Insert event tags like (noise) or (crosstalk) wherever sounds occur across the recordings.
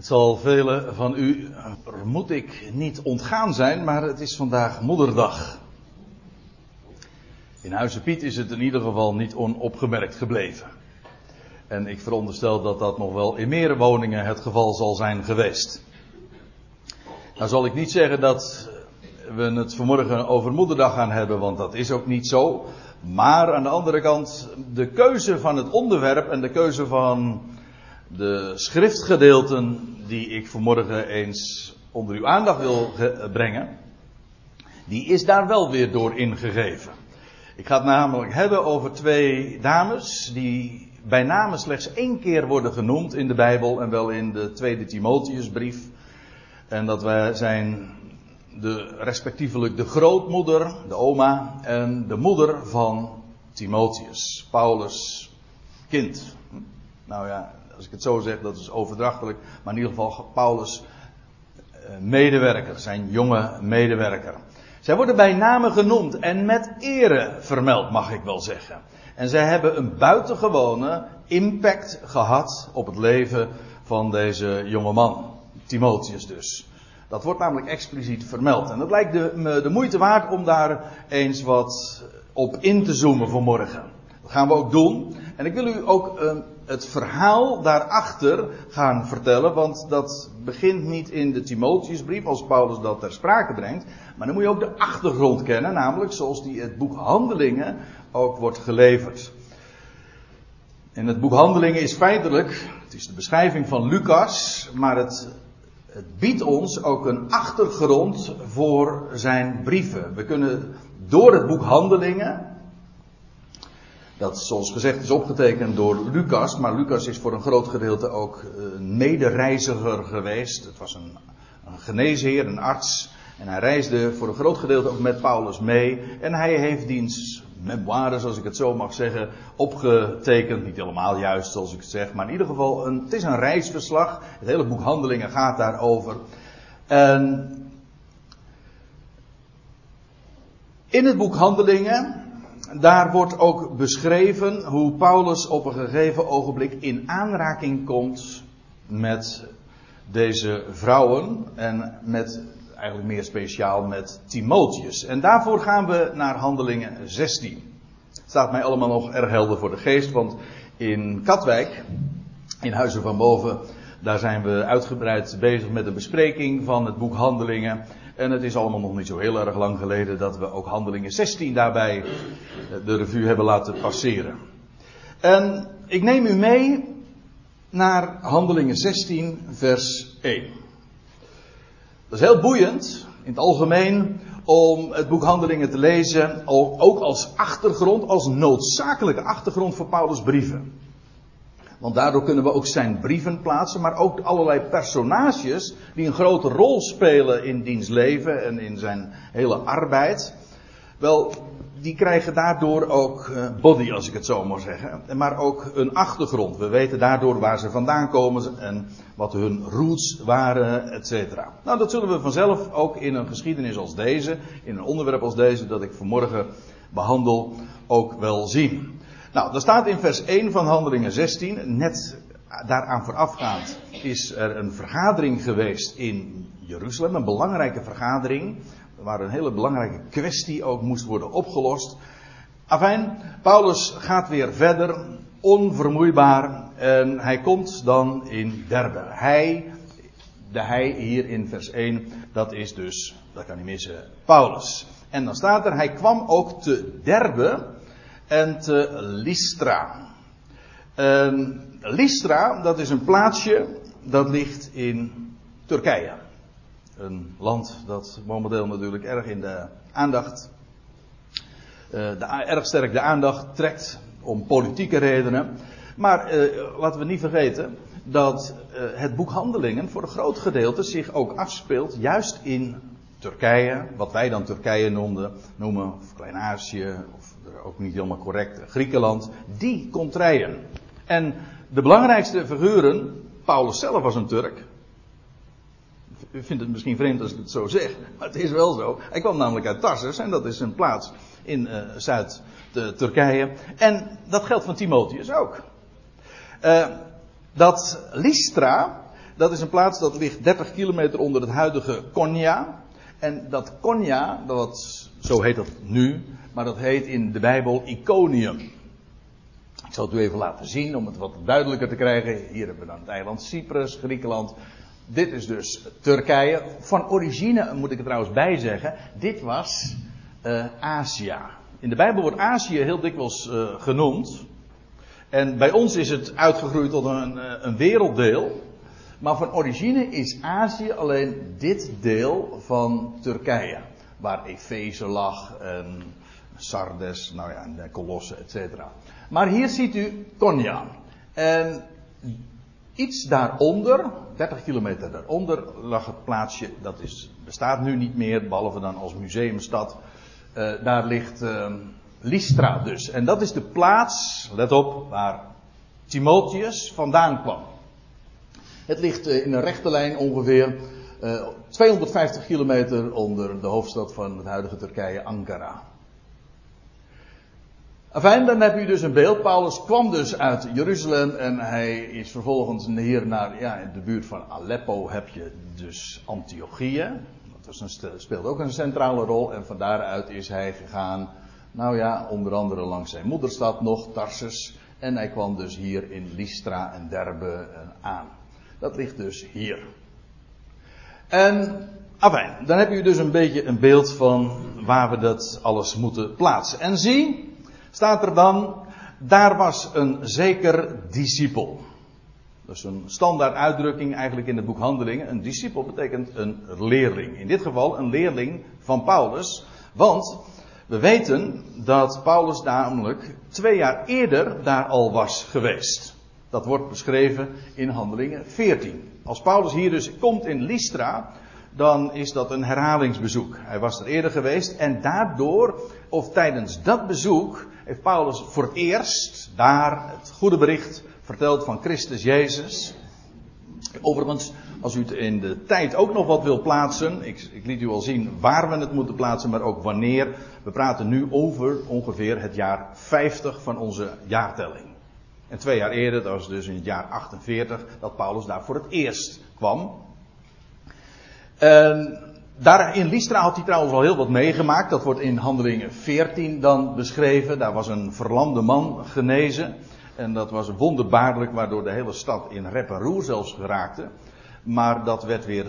Het zal velen van u, moet ik niet ontgaan zijn, maar het is vandaag moederdag. In Huizen Piet is het in ieder geval niet onopgemerkt gebleven. En ik veronderstel dat dat nog wel in meer woningen het geval zal zijn geweest. Nou zal ik niet zeggen dat we het vanmorgen over moederdag gaan hebben, want dat is ook niet zo. Maar aan de andere kant, de keuze van het onderwerp en de keuze van de schriftgedeelten die ik vanmorgen eens onder uw aandacht wil brengen, die is daar wel weer door ingegeven. Ik ga het namelijk hebben over twee dames die bij name slechts één keer worden genoemd in de Bijbel en wel in de tweede Timotheusbrief. En dat wij zijn de, respectievelijk de grootmoeder, de oma en de moeder van Timotheus, Paulus' kind. Nou ja, als ik het zo zeg, dat is overdrachtelijk. Maar in ieder geval Paulus' eh, medewerker, zijn jonge medewerker. Zij worden bij name genoemd en met ere vermeld, mag ik wel zeggen. En zij hebben een buitengewone impact gehad op het leven van deze jonge man. Timotheus dus. Dat wordt namelijk expliciet vermeld. En dat lijkt de, de moeite waard om daar eens wat op in te zoomen vanmorgen. Dat gaan we ook doen. En ik wil u ook uh, het verhaal daarachter gaan vertellen, want dat begint niet in de Timotheusbrief als Paulus dat ter sprake brengt, maar dan moet je ook de achtergrond kennen, namelijk zoals die het boek Handelingen ook wordt geleverd. En het boek Handelingen is feitelijk, het is de beschrijving van Lucas, maar het, het biedt ons ook een achtergrond voor zijn brieven. We kunnen door het boek Handelingen, dat zoals gezegd is opgetekend door Lucas, maar Lucas is voor een groot gedeelte ook een medereiziger geweest. Het was een, een geneesheer, een arts. En hij reisde voor een groot gedeelte ook met Paulus mee. En hij heeft diens memoires, als ik het zo mag zeggen, opgetekend. Niet helemaal juist zoals ik het zeg, maar in ieder geval, een, het is een reisverslag. Het hele boek Handelingen gaat daarover. En in het boek Handelingen daar wordt ook beschreven hoe Paulus op een gegeven ogenblik in aanraking komt met deze vrouwen en met eigenlijk meer speciaal met Timotheus. En daarvoor gaan we naar Handelingen 16. Het staat mij allemaal nog erg helder voor de geest, want in Katwijk, in Huizen van Boven, daar zijn we uitgebreid bezig met de bespreking van het boek Handelingen. En het is allemaal nog niet zo heel erg lang geleden dat we ook Handelingen 16 daarbij de revue hebben laten passeren. En ik neem u mee naar Handelingen 16, vers 1. Dat is heel boeiend, in het algemeen, om het boek Handelingen te lezen, ook als achtergrond, als noodzakelijke achtergrond voor Paulus' brieven. Want daardoor kunnen we ook zijn brieven plaatsen, maar ook allerlei personages die een grote rol spelen in diens leven en in zijn hele arbeid. Wel, die krijgen daardoor ook eh, body, als ik het zo mag zeggen. Maar ook een achtergrond. We weten daardoor waar ze vandaan komen en wat hun roots waren, et cetera. Nou, dat zullen we vanzelf ook in een geschiedenis als deze, in een onderwerp als deze dat ik vanmorgen behandel, ook wel zien. Nou, er staat in vers 1 van Handelingen 16, net daaraan voorafgaand, is er een vergadering geweest in Jeruzalem, een belangrijke vergadering, waar een hele belangrijke kwestie ook moest worden opgelost. Afijn, Paulus gaat weer verder, onvermoeibaar, en hij komt dan in Derbe. Hij, de hij hier in vers 1, dat is dus, dat kan niet missen, Paulus. En dan staat er, hij kwam ook te Derbe, en te Lystra. En Lystra, dat is een plaatsje dat ligt in Turkije. Een land dat momenteel natuurlijk erg in de aandacht, uh, de, erg sterk de aandacht trekt om politieke redenen. Maar uh, laten we niet vergeten dat uh, het boek Handelingen voor een groot gedeelte zich ook afspeelt juist in Turkije, wat wij dan Turkije noemden, noemen, of Klein-Azië, ook niet helemaal correct, Griekenland, die contraien. En de belangrijkste figuren, Paulus zelf was een Turk. U vindt het misschien vreemd als ik het zo zeg, maar het is wel zo. Hij kwam namelijk uit Tarsus en dat is een plaats in uh, Zuid-Turkije. En dat geldt van Timotheus ook. Uh, dat Lystra, Dat is een plaats dat ligt 30 kilometer onder het huidige Konya. En dat Konya, dat, zo heet dat nu, maar dat heet in de Bijbel Iconium. Ik zal het u even laten zien om het wat duidelijker te krijgen. Hier hebben we dan het eiland Cyprus, Griekenland. Dit is dus Turkije. Van origine moet ik er trouwens bij zeggen, dit was uh, Azië. In de Bijbel wordt Azië heel dikwijls uh, genoemd. En bij ons is het uitgegroeid tot een, eh, een werelddeel. Maar van origine is Azië alleen dit deel van Turkije. Waar Efeze lag en Sardes, nou ja, en Colosse, et cetera. Maar hier ziet u Konya. En iets daaronder, 30 kilometer daaronder, lag het plaatsje, dat is, bestaat nu niet meer, behalve dan als museumstad. Uh, daar ligt uh, Lystra dus. En dat is de plaats, let op, waar Timotheus vandaan kwam. Het ligt uh, in een rechte lijn ongeveer 250 kilometer onder de hoofdstad van het huidige Turkije, Ankara. Enfin, dan heb u dus een beeld. Paulus kwam dus uit Jeruzalem en hij is vervolgens hier naar, ja, in de buurt van Aleppo heb je dus Antiochieën. Dat speelt ook een centrale rol en van daaruit is hij gegaan, nou ja, onder andere langs zijn moederstad nog, Tarsus. En hij kwam dus hier in Lystra en Derbe aan. Dat ligt dus hier. En, afijn, dan heb u dus een beetje een beeld van waar we dat alles moeten plaatsen. En zie, staat er dan, daar was een zeker discipel. Is een standaard uitdrukking eigenlijk in het boek Handelingen. Een discipel betekent een leerling. In dit geval een leerling van Paulus. Want we weten dat Paulus namelijk twee jaar eerder daar al was geweest. Dat wordt beschreven in Handelingen 14. Als Paulus hier dus komt in Lystra, dan is dat een herhalingsbezoek. Hij was er eerder geweest en daardoor, of tijdens dat bezoek, heeft Paulus voor het eerst daar het goede bericht verteld van Christus Jezus. Overigens, als u het in de tijd ook nog wat wil plaatsen, ik, ik, liet u al zien waar we het moeten plaatsen, maar ook wanneer. We praten nu over ongeveer het jaar 50 van onze jaartelling. En twee jaar eerder, dat was dus in het jaar 48, dat Paulus daar voor het eerst kwam. En daar in Lystra had hij trouwens al heel wat meegemaakt. Dat wordt in Handelingen 14 dan beschreven. Daar was een verlamde man genezen. En dat was wonderbaarlijk, waardoor de hele stad in rep roer zelfs geraakte. Maar dat werd weer,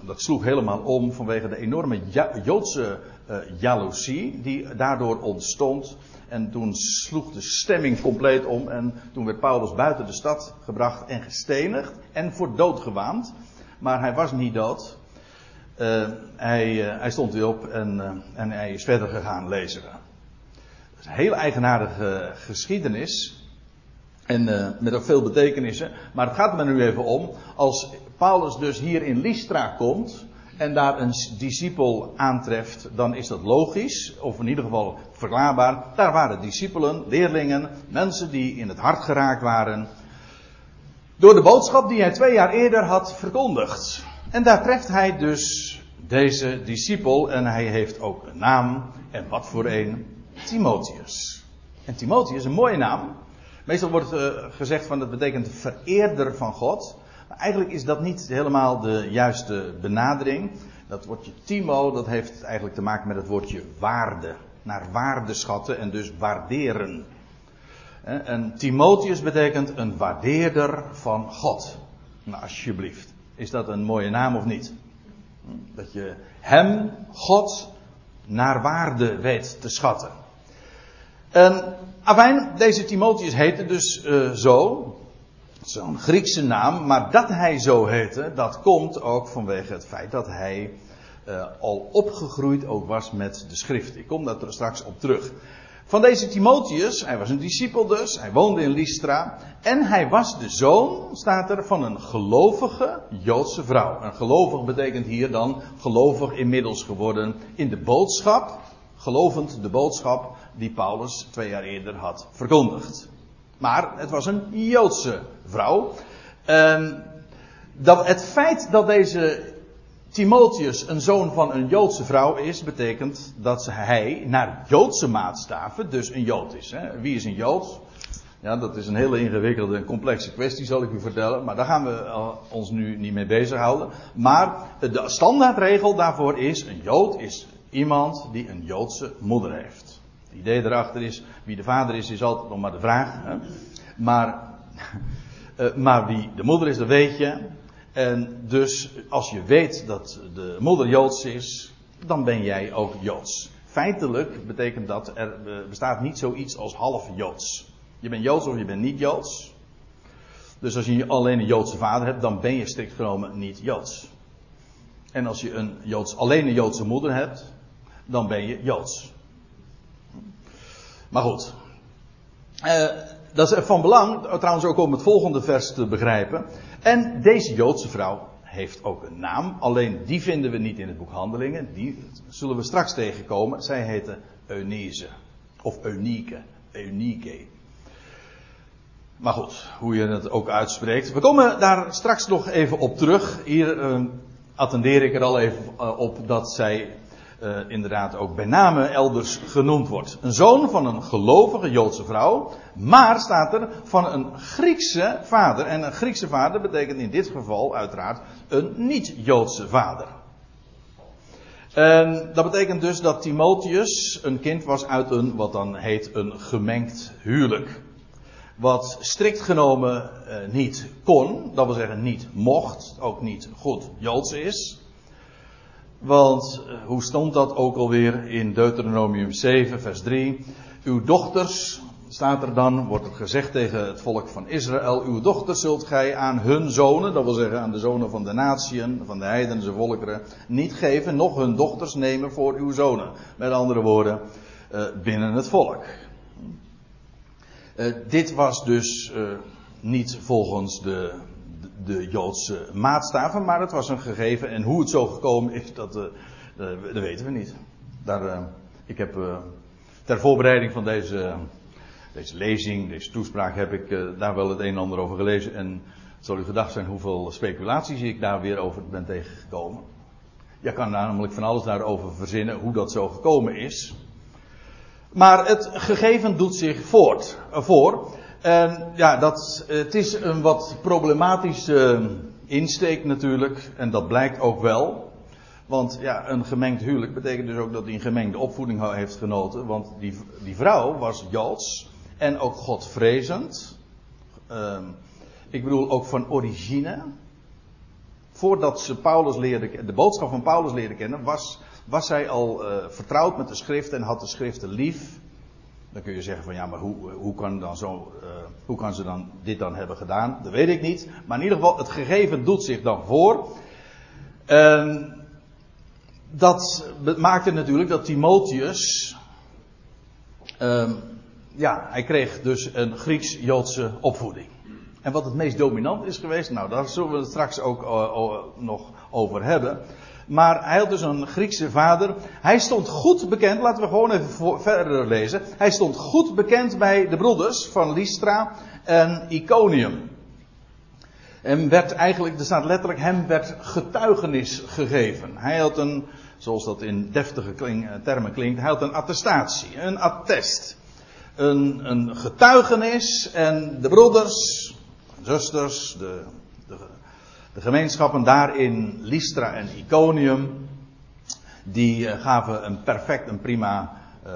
dat sloeg helemaal om vanwege de enorme Joodse uh, jaloezie die daardoor ontstond. En toen sloeg de stemming compleet om en toen werd Paulus buiten de stad gebracht en gestenigd en voor dood gewaand. Maar hij was niet dood. Uh, hij, uh, hij, stond weer op en, en hij is verder gegaan lezen. Dat is een heel eigenaardige geschiedenis. En met ook veel betekenissen. Maar het gaat me nu even om. Als Paulus dus hier in Lystra komt. En daar een discipel aantreft. Dan is dat logisch. Of in ieder geval verklaarbaar. Daar waren discipelen, leerlingen. Mensen die in het hart geraakt waren. Door de boodschap die hij twee jaar eerder had verkondigd. En daar treft hij dus deze discipel. En hij heeft ook een naam. En wat voor een? Timotheus. En Timotheus, een mooie naam. Meestal wordt uh, gezegd van dat betekent vereerder van God. Maar eigenlijk is dat niet helemaal de juiste benadering. Dat woordje Timo, dat heeft eigenlijk te maken met het woordje waarde. Naar waarde schatten en dus waarderen. En Timotheus betekent een waardeerder van God. Nou, alsjeblieft. Is dat een mooie naam of niet? Dat je hem, God, naar waarde weet te schatten. En Afijn, deze Timotheus heette dus uh, zo. Zo'n Griekse naam. Maar dat hij zo heette, dat komt ook vanwege het feit dat hij uh, al opgegroeid ook was met de schrift. Ik kom daar straks op terug. Van deze Timotheus, hij was een discipel dus, hij woonde in Lystra. En hij was de zoon, staat er, van een gelovige Joodse vrouw. Een gelovig betekent hier dan gelovig inmiddels geworden in de boodschap. Gelovend de boodschap die Paulus twee jaar eerder had verkondigd. Maar het was een Joodse vrouw. En dat het feit dat deze Timotheus een zoon van een Joodse vrouw is, betekent dat hij naar Joodse maatstaven dus een Jood is. Hè? Wie is een Jood? Ja, dat is een hele ingewikkelde en complexe kwestie, zal ik u vertellen. Maar daar gaan we eh, ons nu niet mee bezighouden. Maar de standaardregel daarvoor is: een Jood is iemand die een Joodse moeder heeft. Het idee erachter is: wie de vader is, is altijd nog maar de vraag. Hè? Maar, uh, (laughs) maar wie de moeder is, dat weet je. En dus als je weet dat de moeder Joods is, dan ben jij ook Joods. Feitelijk betekent dat er bestaat niet zoiets als half Joods. Je bent Joods of je bent niet Joods. Dus als je alleen een Joodse vader hebt, dan ben je strikt genomen niet Joods. En als je een Joods, alleen een Joodse moeder hebt, dan ben je Joods. Maar goed. Uh, dat is van belang, trouwens ook om het volgende vers te begrijpen. En deze Joodse vrouw heeft ook een naam. Alleen die vinden we niet in het boek Handelingen. Die zullen we straks tegenkomen. Zij heette Eunice. Of Eunice. Eunice. Maar goed, hoe je het ook uitspreekt. We komen daar straks nog even op terug. Hier uh, attendeer ik er al even uh, op dat zij uh, inderdaad ook bij name elders genoemd wordt. Een zoon van een gelovige Joodse vrouw, maar staat er van een Griekse vader. En een Griekse vader betekent in dit geval uiteraard een niet-Joodse vader. En dat betekent dus dat Timotheus een kind was uit een, wat dan heet, een gemengd huwelijk. Wat strikt genomen uh, niet kon, dat wil zeggen niet mocht, ook niet goed Joods is. Want uh, hoe stond dat ook alweer in Deuteronomium 7, vers 3? Uw dochters, staat er dan, wordt het gezegd tegen het volk van Israël, uw dochters zult gij aan hun zonen, dat wil zeggen aan de zonen van de natieën, van de heidense volkeren, niet geven, nog hun dochters nemen voor uw zonen. Met andere woorden, uh, binnen het volk. Uh, dit was dus niet volgens de, de, Joodse maatstaven, maar het was een gegeven. En hoe het zo gekomen is, dat, uh, dat weten we niet. Daar, ik heb ter voorbereiding van deze, deze lezing, deze toespraak, heb ik daar wel het een en ander over gelezen. En het zal u gedacht zijn hoeveel speculaties ik daar weer over ben tegengekomen. Je kan namelijk van alles daarover verzinnen hoe dat zo gekomen is. Maar het gegeven doet zich voort, uh, voor. En ja, dat, het is een wat problematische insteek natuurlijk. En dat blijkt ook wel. Want ja, een gemengd huwelijk betekent dus ook dat hij een gemengde opvoeding heeft genoten. Want die, die vrouw was Joods. En ook Godvrezend. Uh, ik bedoel ook van origine. Voordat ze Paulus leerde, de boodschap van Paulus leerde kennen, was was zij al uh, vertrouwd met de schriften en had de schriften lief. Dan kun je zeggen van ja, maar hoe, hoe, kan, dan zo, uh, hoe kan ze dan dit dan hebben gedaan? Dat weet ik niet. Maar in ieder geval, het gegeven doet zich dan voor. En dat maakte natuurlijk dat Timotheus. Uh, ja, hij kreeg dus een Grieks-Joodse opvoeding. En wat het meest dominant is geweest, nou daar zullen we het straks ook uh, nog over hebben. Maar hij had dus een Griekse vader. Hij stond goed bekend, laten we gewoon even verder lezen. Hij stond goed bekend bij de broeders van Lystra en Iconium. En werd eigenlijk, er staat letterlijk, hem werd getuigenis gegeven. Hij had een, zoals dat in deftige eh, termen klinkt, hij had een attestatie, een attest. Een, een getuigenis en de broeders, zusters, de de gemeenschappen daar in Lystra en Iconium, die uh, gaven een perfect, een prima uh,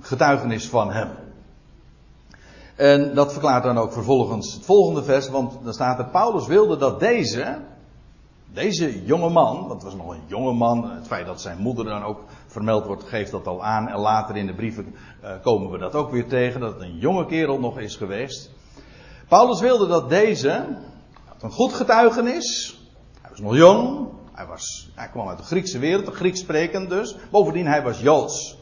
getuigenis van hem. En dat verklaart dan ook vervolgens het volgende vers, want dan staat er, Paulus wilde dat deze, deze jonge man, want het was nog een jonge man, het feit dat zijn moeder dan ook vermeld wordt, geeft dat al aan. En later in de brieven uh, komen we dat ook weer tegen, dat het een jonge kerel nog is geweest. Paulus wilde dat deze, een goed getuigenis. Hij was nog jong. Hij, was, hij kwam uit de Griekse wereld, Grieks sprekend dus. Bovendien, hij was Joods.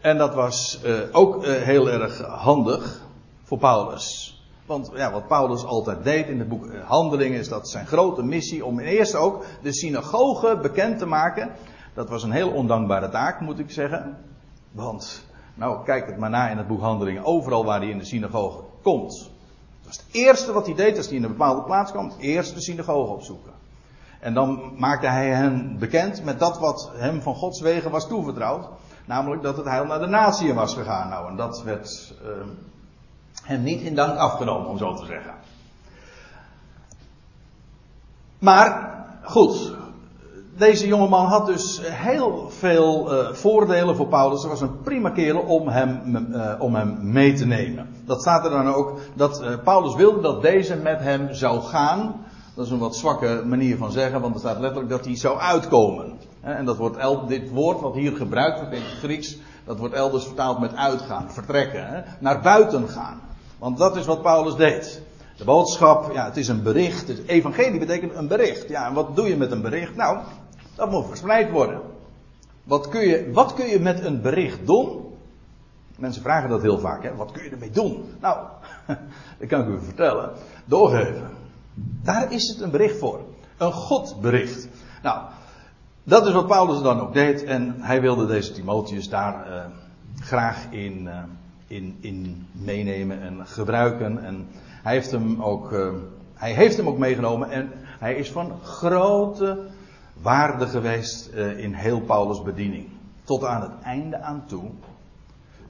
En dat was uh, ook uh, heel erg handig voor Paulus. Want ja, wat Paulus altijd deed in het boek eh, Handelingen is dat zijn grote missie om eerst ook de synagoge bekend te maken. Dat was een heel ondankbare taak, moet ik zeggen. Want, nou, kijk het maar na in het boek Handelingen. Overal waar hij in de synagoge komt, het eerste wat hij deed als hij in een bepaalde plaats kwam. Eerst de synagoge opzoeken. En dan maakte hij hen bekend met dat wat hem van Gods wegen was toevertrouwd. Namelijk dat het heil naar de natieën was gegaan. Nou, en dat werd uh, hem niet in dank afgenomen, om zo te zeggen. Maar, goed, deze jongeman had dus heel veel uh, voordelen voor Paulus. Er was een prima kerel om hem, uh, om hem mee te nemen. Dat staat er dan ook, dat Paulus wilde dat deze met hem zou gaan. Dat is een wat zwakke manier van zeggen, want er staat letterlijk dat hij zou uitkomen. En dat wordt dit woord wat hier gebruikt wordt in het Grieks, dat wordt elders vertaald met uitgaan, vertrekken, hè? naar buiten gaan. Want dat is wat Paulus deed. De boodschap, ja, het is een bericht. Het evangelie betekent een bericht. Ja, en wat doe je met een bericht? Nou, dat moet verspreid worden. Wat kun je, wat kun je met een bericht doen? Mensen vragen dat heel vaak, hè? Wat kun je ermee doen? Nou, (laughs) dat kan ik u vertellen. Doorgeven. Daar is het een bericht voor. Een Godbericht. Nou, dat is wat Paulus dan ook deed. En hij wilde deze Timotheus daar uh, graag in, uh, in, in meenemen en gebruiken. En hij heeft hem ook, uh, hij heeft hem ook meegenomen. En hij is van grote waarde geweest in heel Paulus' bediening. Tot aan het einde aan toe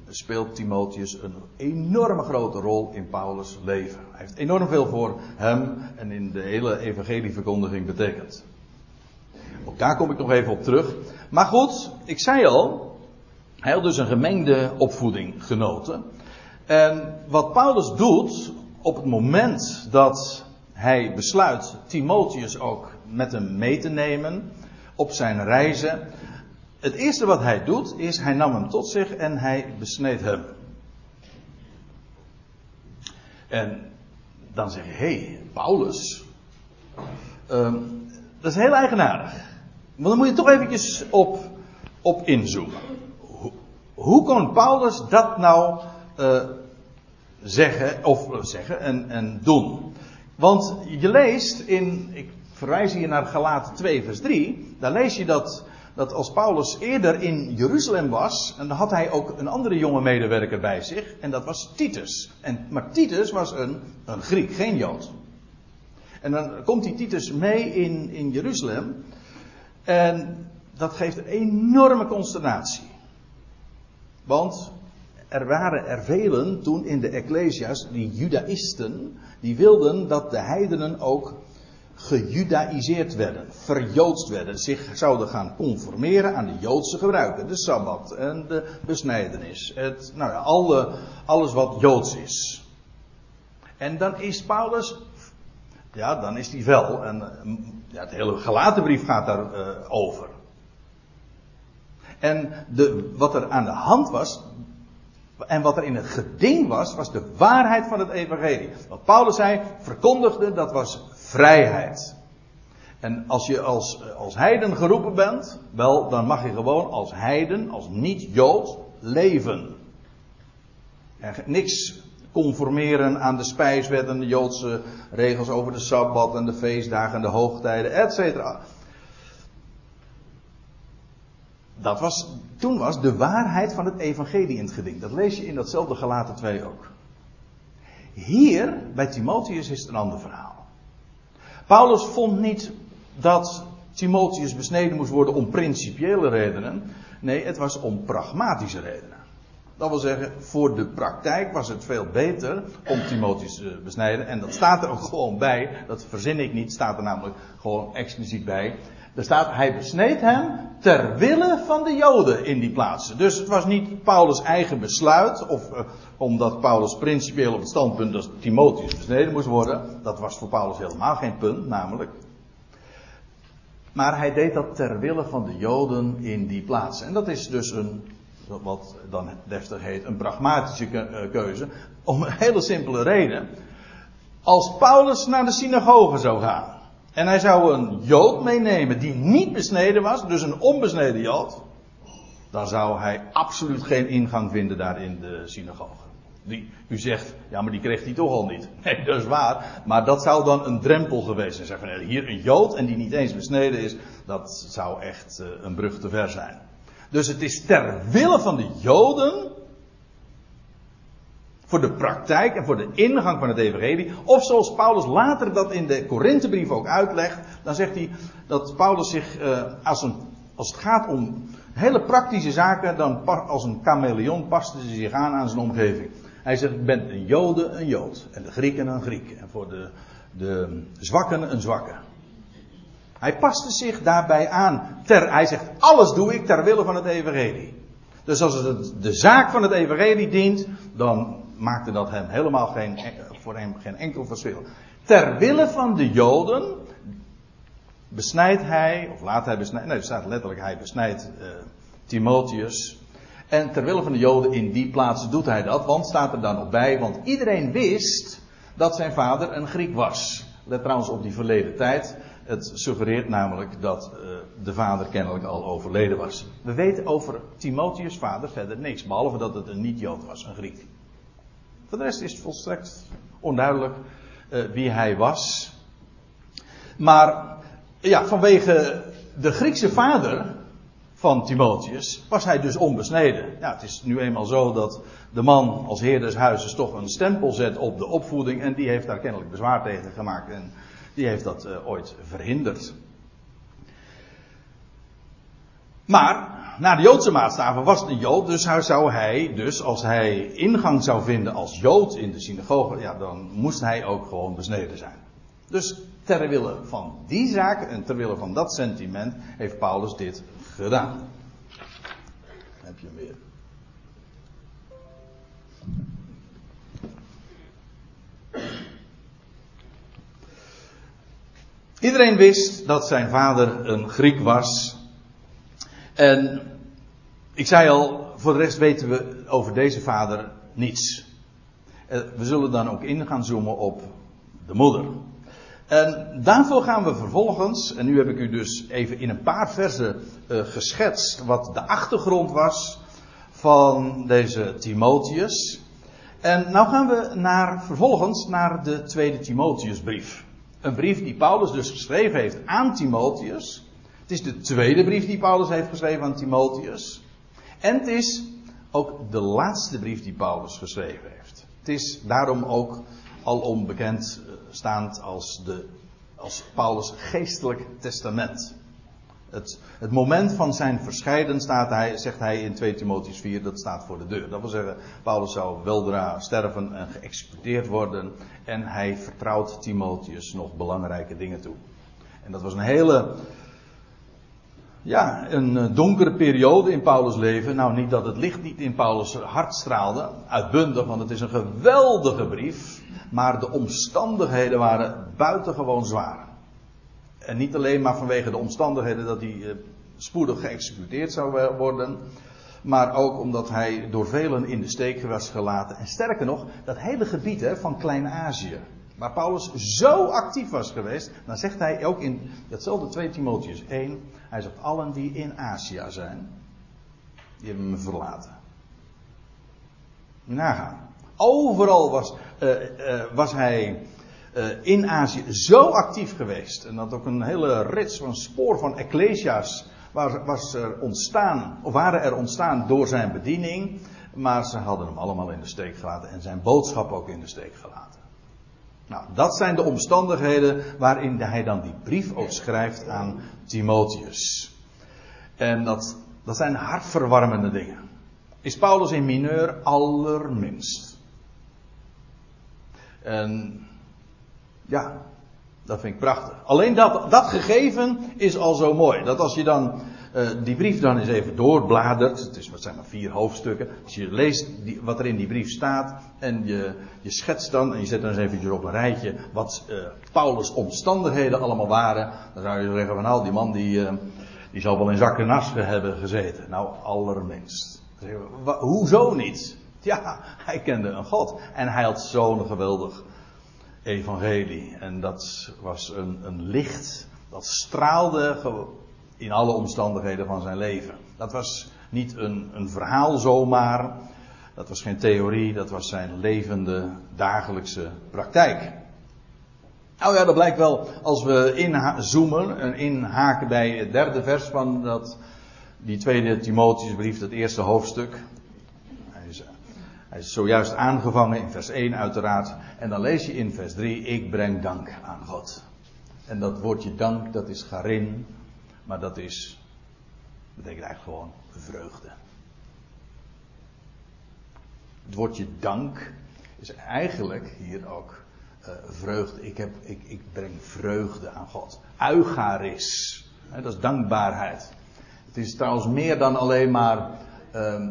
speelt Timotheus een enorme grote rol in Paulus' leven. Hij heeft enorm veel voor hem en in de hele evangelieverkondiging betekend. Ook daar kom ik nog even op terug. Maar goed, ik zei al, hij had dus een gemengde opvoeding genoten. En wat Paulus doet op het moment dat hij besluit Timotheus ook met hem mee te nemen op zijn reizen. Het eerste wat hij doet is hij nam hem tot zich en hij besneed hem. En dan zeg je, hé, hey, Paulus. Um, dat is heel eigenaardig. Want dan moet je toch eventjes op, op inzoomen. Hoe, kon Paulus dat nou uh, zeggen, of uh, zeggen en, en doen? Want je leest in, verwijs hier naar Galaten 2 vers 3, daar lees je dat, dat als Paulus eerder in Jeruzalem was, en had hij ook een andere jonge medewerker bij zich, en dat was Titus. En, maar Titus was een, een Griek, geen Jood. En dan komt die Titus mee in, in Jeruzalem. En dat geeft een enorme consternatie. Want er waren er velen toen in de Ecclesia's, die Judaïsten, die wilden dat de heidenen ook gejudaïseerd werden, verjoodst werden, zich zouden gaan conformeren aan de Joodse gebruiken, de Sabbat en de besnijdenis, het, nou ja, alle, alles wat Joods is. En dan is Paulus ja, dan is die wel. En ja, de hele gelaten brief gaat daarover. Uh, over. en de, wat er aan de hand was, en wat er in het geding was, was de waarheid van het evangelie. Wat Paulus zei, verkondigde, dat was vrijheid. En als je als, als heiden geroepen bent, wel, dan mag je gewoon als heiden, als niet-jood, leven. En niks conformeren aan de spijswet en de Joodse regels over de Sabbat en de feestdagen en de hoogtijden, etc. Dat was, toen was de waarheid van het evangelie in het geding. Dat lees je in datzelfde Galaten 2 ook. Hier, bij Timotheus, is het een ander verhaal. Paulus vond niet dat Timotheus besneden moest worden om principiële redenen. Nee, het was om pragmatische redenen. Dat wil zeggen, voor de praktijk was het veel beter om Timotheus te besnijden. En dat staat er ook gewoon bij. Dat verzin ik niet, staat er namelijk gewoon expliciet bij. Er staat, hij besneed hem ter wille van de Joden in die plaatsen. Dus het was niet Paulus' eigen besluit, of uh, omdat Paulus principieel op het standpunt dat Timotheus besneden moest worden. Dat was voor Paulus helemaal geen punt, namelijk. Maar hij deed dat ter wille van de Joden in die plaatsen. En dat is dus een wat dan deftig heet, een pragmatische eh, keuze. Om een hele simpele reden. Als Paulus naar de synagoge zou gaan. En hij zou een Jood meenemen die niet besneden was, dus een onbesneden Jood. Dan zou hij absoluut geen ingang vinden daar in de synagoge. Die, u zegt, ja maar die kreeg hij toch al niet. (laughs) Nee, dat is waar. Maar dat zou dan een drempel geweest zijn. Van, hier een Jood en die niet eens besneden is. Dat zou echt uh, een brug te ver zijn. Dus het is ter wille van de Joden. Voor de praktijk en voor de ingang van het evangelie. Of zoals Paulus later dat in de Korinthebrief ook uitlegt. Dan zegt hij dat Paulus zich uh, als, een, als het gaat om hele praktische zaken. Dan als een chameleon paste hij zich aan aan zijn omgeving. Hij zegt, ik ben een Jode een Jood. En de Grieken een Griek. En voor de, de zwakken een zwakke. Hij paste zich daarbij aan. Ter, hij zegt, alles doe ik ter wille van het evangelie. Dus als het de zaak van het evangelie dient, dan maakte dat hem helemaal geen, voor hem geen enkel verschil. Ter wille van de Joden besnijdt hij, of laat hij besnijden, nee, er staat letterlijk, hij besnijdt uh, Timotheus. En ter wille van de Joden in die plaats doet hij dat, want staat er dan nog bij, want iedereen wist dat zijn vader een Griek was. Let trouwens op die verleden tijd. Het suggereert namelijk dat uh, de vader kennelijk al overleden was. We weten over Timotheus' vader verder niks, behalve dat het een niet-Jood was, een Griek. Voor de rest is volstrekt onduidelijk uh, wie hij was. Maar ja, vanwege de Griekse vader van Timotheus was hij dus onbesneden. Ja, het is nu eenmaal zo dat de man als heer des huizes toch een stempel zet op de opvoeding en die heeft daar kennelijk bezwaar tegen gemaakt en die heeft dat uh, ooit verhinderd. Maar, naar de Joodse maatstaven was een Jood, dus zou hij, dus als hij ingang zou vinden als Jood in de synagoge, ja, dan moest hij ook gewoon besneden zijn. Dus ter wille van die zaak en ter wille van dat sentiment heeft Paulus dit gedaan. heb je hem weer. Iedereen wist dat zijn vader een Griek was. En ik zei al, voor de rest weten we over deze vader niets. Eh, we zullen dan ook in gaan zoomen op de moeder. En daarvoor gaan we vervolgens, en nu heb ik u dus even in een paar versen uh, geschetst wat de achtergrond was van deze Timotheus. En nou gaan we naar, vervolgens naar de tweede Timotheusbrief. Een brief die Paulus dus geschreven heeft aan Timotheus. Het is de tweede brief die Paulus heeft geschreven aan Timotheus. En het is ook de laatste brief die Paulus geschreven heeft. Het is daarom ook alom bekend eh, staand als, de, als Paulus' geestelijk testament. Het, het, moment van zijn verscheiden staat hij, zegt hij in 2 Timotheus 4, dat staat voor de deur. Dat wil zeggen, Paulus zou weldra sterven en geëxecuteerd worden. En hij vertrouwt Timotheus nog belangrijke dingen toe. En dat was een hele, ja, een eh, donkere periode in Paulus' leven. Nou, niet dat het licht niet in Paulus' hart straalde, uitbundig, want het is een geweldige brief. Maar de omstandigheden waren buitengewoon zwaar. En niet alleen maar vanwege de omstandigheden dat hij eh, spoedig geëxecuteerd zou worden. Maar ook omdat hij door velen in de steek was gelaten. En sterker nog, dat hele gebied van Klein-Azië. Waar Paulus zo actief was geweest. Dan zegt hij ook in datzelfde 2 Timotheus 1. Hij zegt allen die in Azië zijn. Die hebben me verlaten. Nagaan. Overal was, uh, uh, was hij uh, in Azië zo actief geweest. En dat ook een hele rits van spoor van ecclesia's was, was er ontstaan, of waren er ontstaan door zijn bediening. Maar ze hadden hem allemaal in de steek gelaten en zijn boodschap ook in de steek gelaten. Nou, dat zijn de omstandigheden waarin hij dan die brief ook schrijft aan Timotheus. En dat, dat zijn hartverwarmende dingen. Is Paulus in mineur allerminst. En ja, dat vind ik prachtig. Alleen dat, dat gegeven is al zo mooi. Dat als je dan uh, die brief dan eens even doorbladert. Het is, wat zijn maar vier hoofdstukken. Als je leest die, wat er in die brief staat. En je, je schetst dan. En je zet dan eens eventjes op een rijtje. Wat uh, Paulus' omstandigheden allemaal waren. Dan zou je zeggen van nou die man die, uh, die zal wel in zakken nas hebben gezeten. Nou allerminst. Hoezo niet? Ja, hij kende een God. En hij had zo'n geweldig evangelie. En dat was een, een licht. Dat straalde in alle omstandigheden van zijn leven. Dat was niet een, een verhaal zomaar. Dat was geen theorie. Dat was zijn levende dagelijkse praktijk. Nou ja, dat blijkt wel als we inzoomen en inhaken bij het derde vers van dat, die tweede Timotheusbrief, dat eerste hoofdstuk. Hij is zojuist aangevangen in vers 1 uiteraard. En dan lees je in vers 3, ik breng dank aan God. En dat woordje dank, dat is garin. Maar dat is, betekent eigenlijk gewoon vreugde. Het woordje dank is eigenlijk hier ook uh, vreugde. Ik, heb, ik, ik breng vreugde aan God. Eucharis. dat is dankbaarheid. Het is trouwens meer dan alleen maar uh,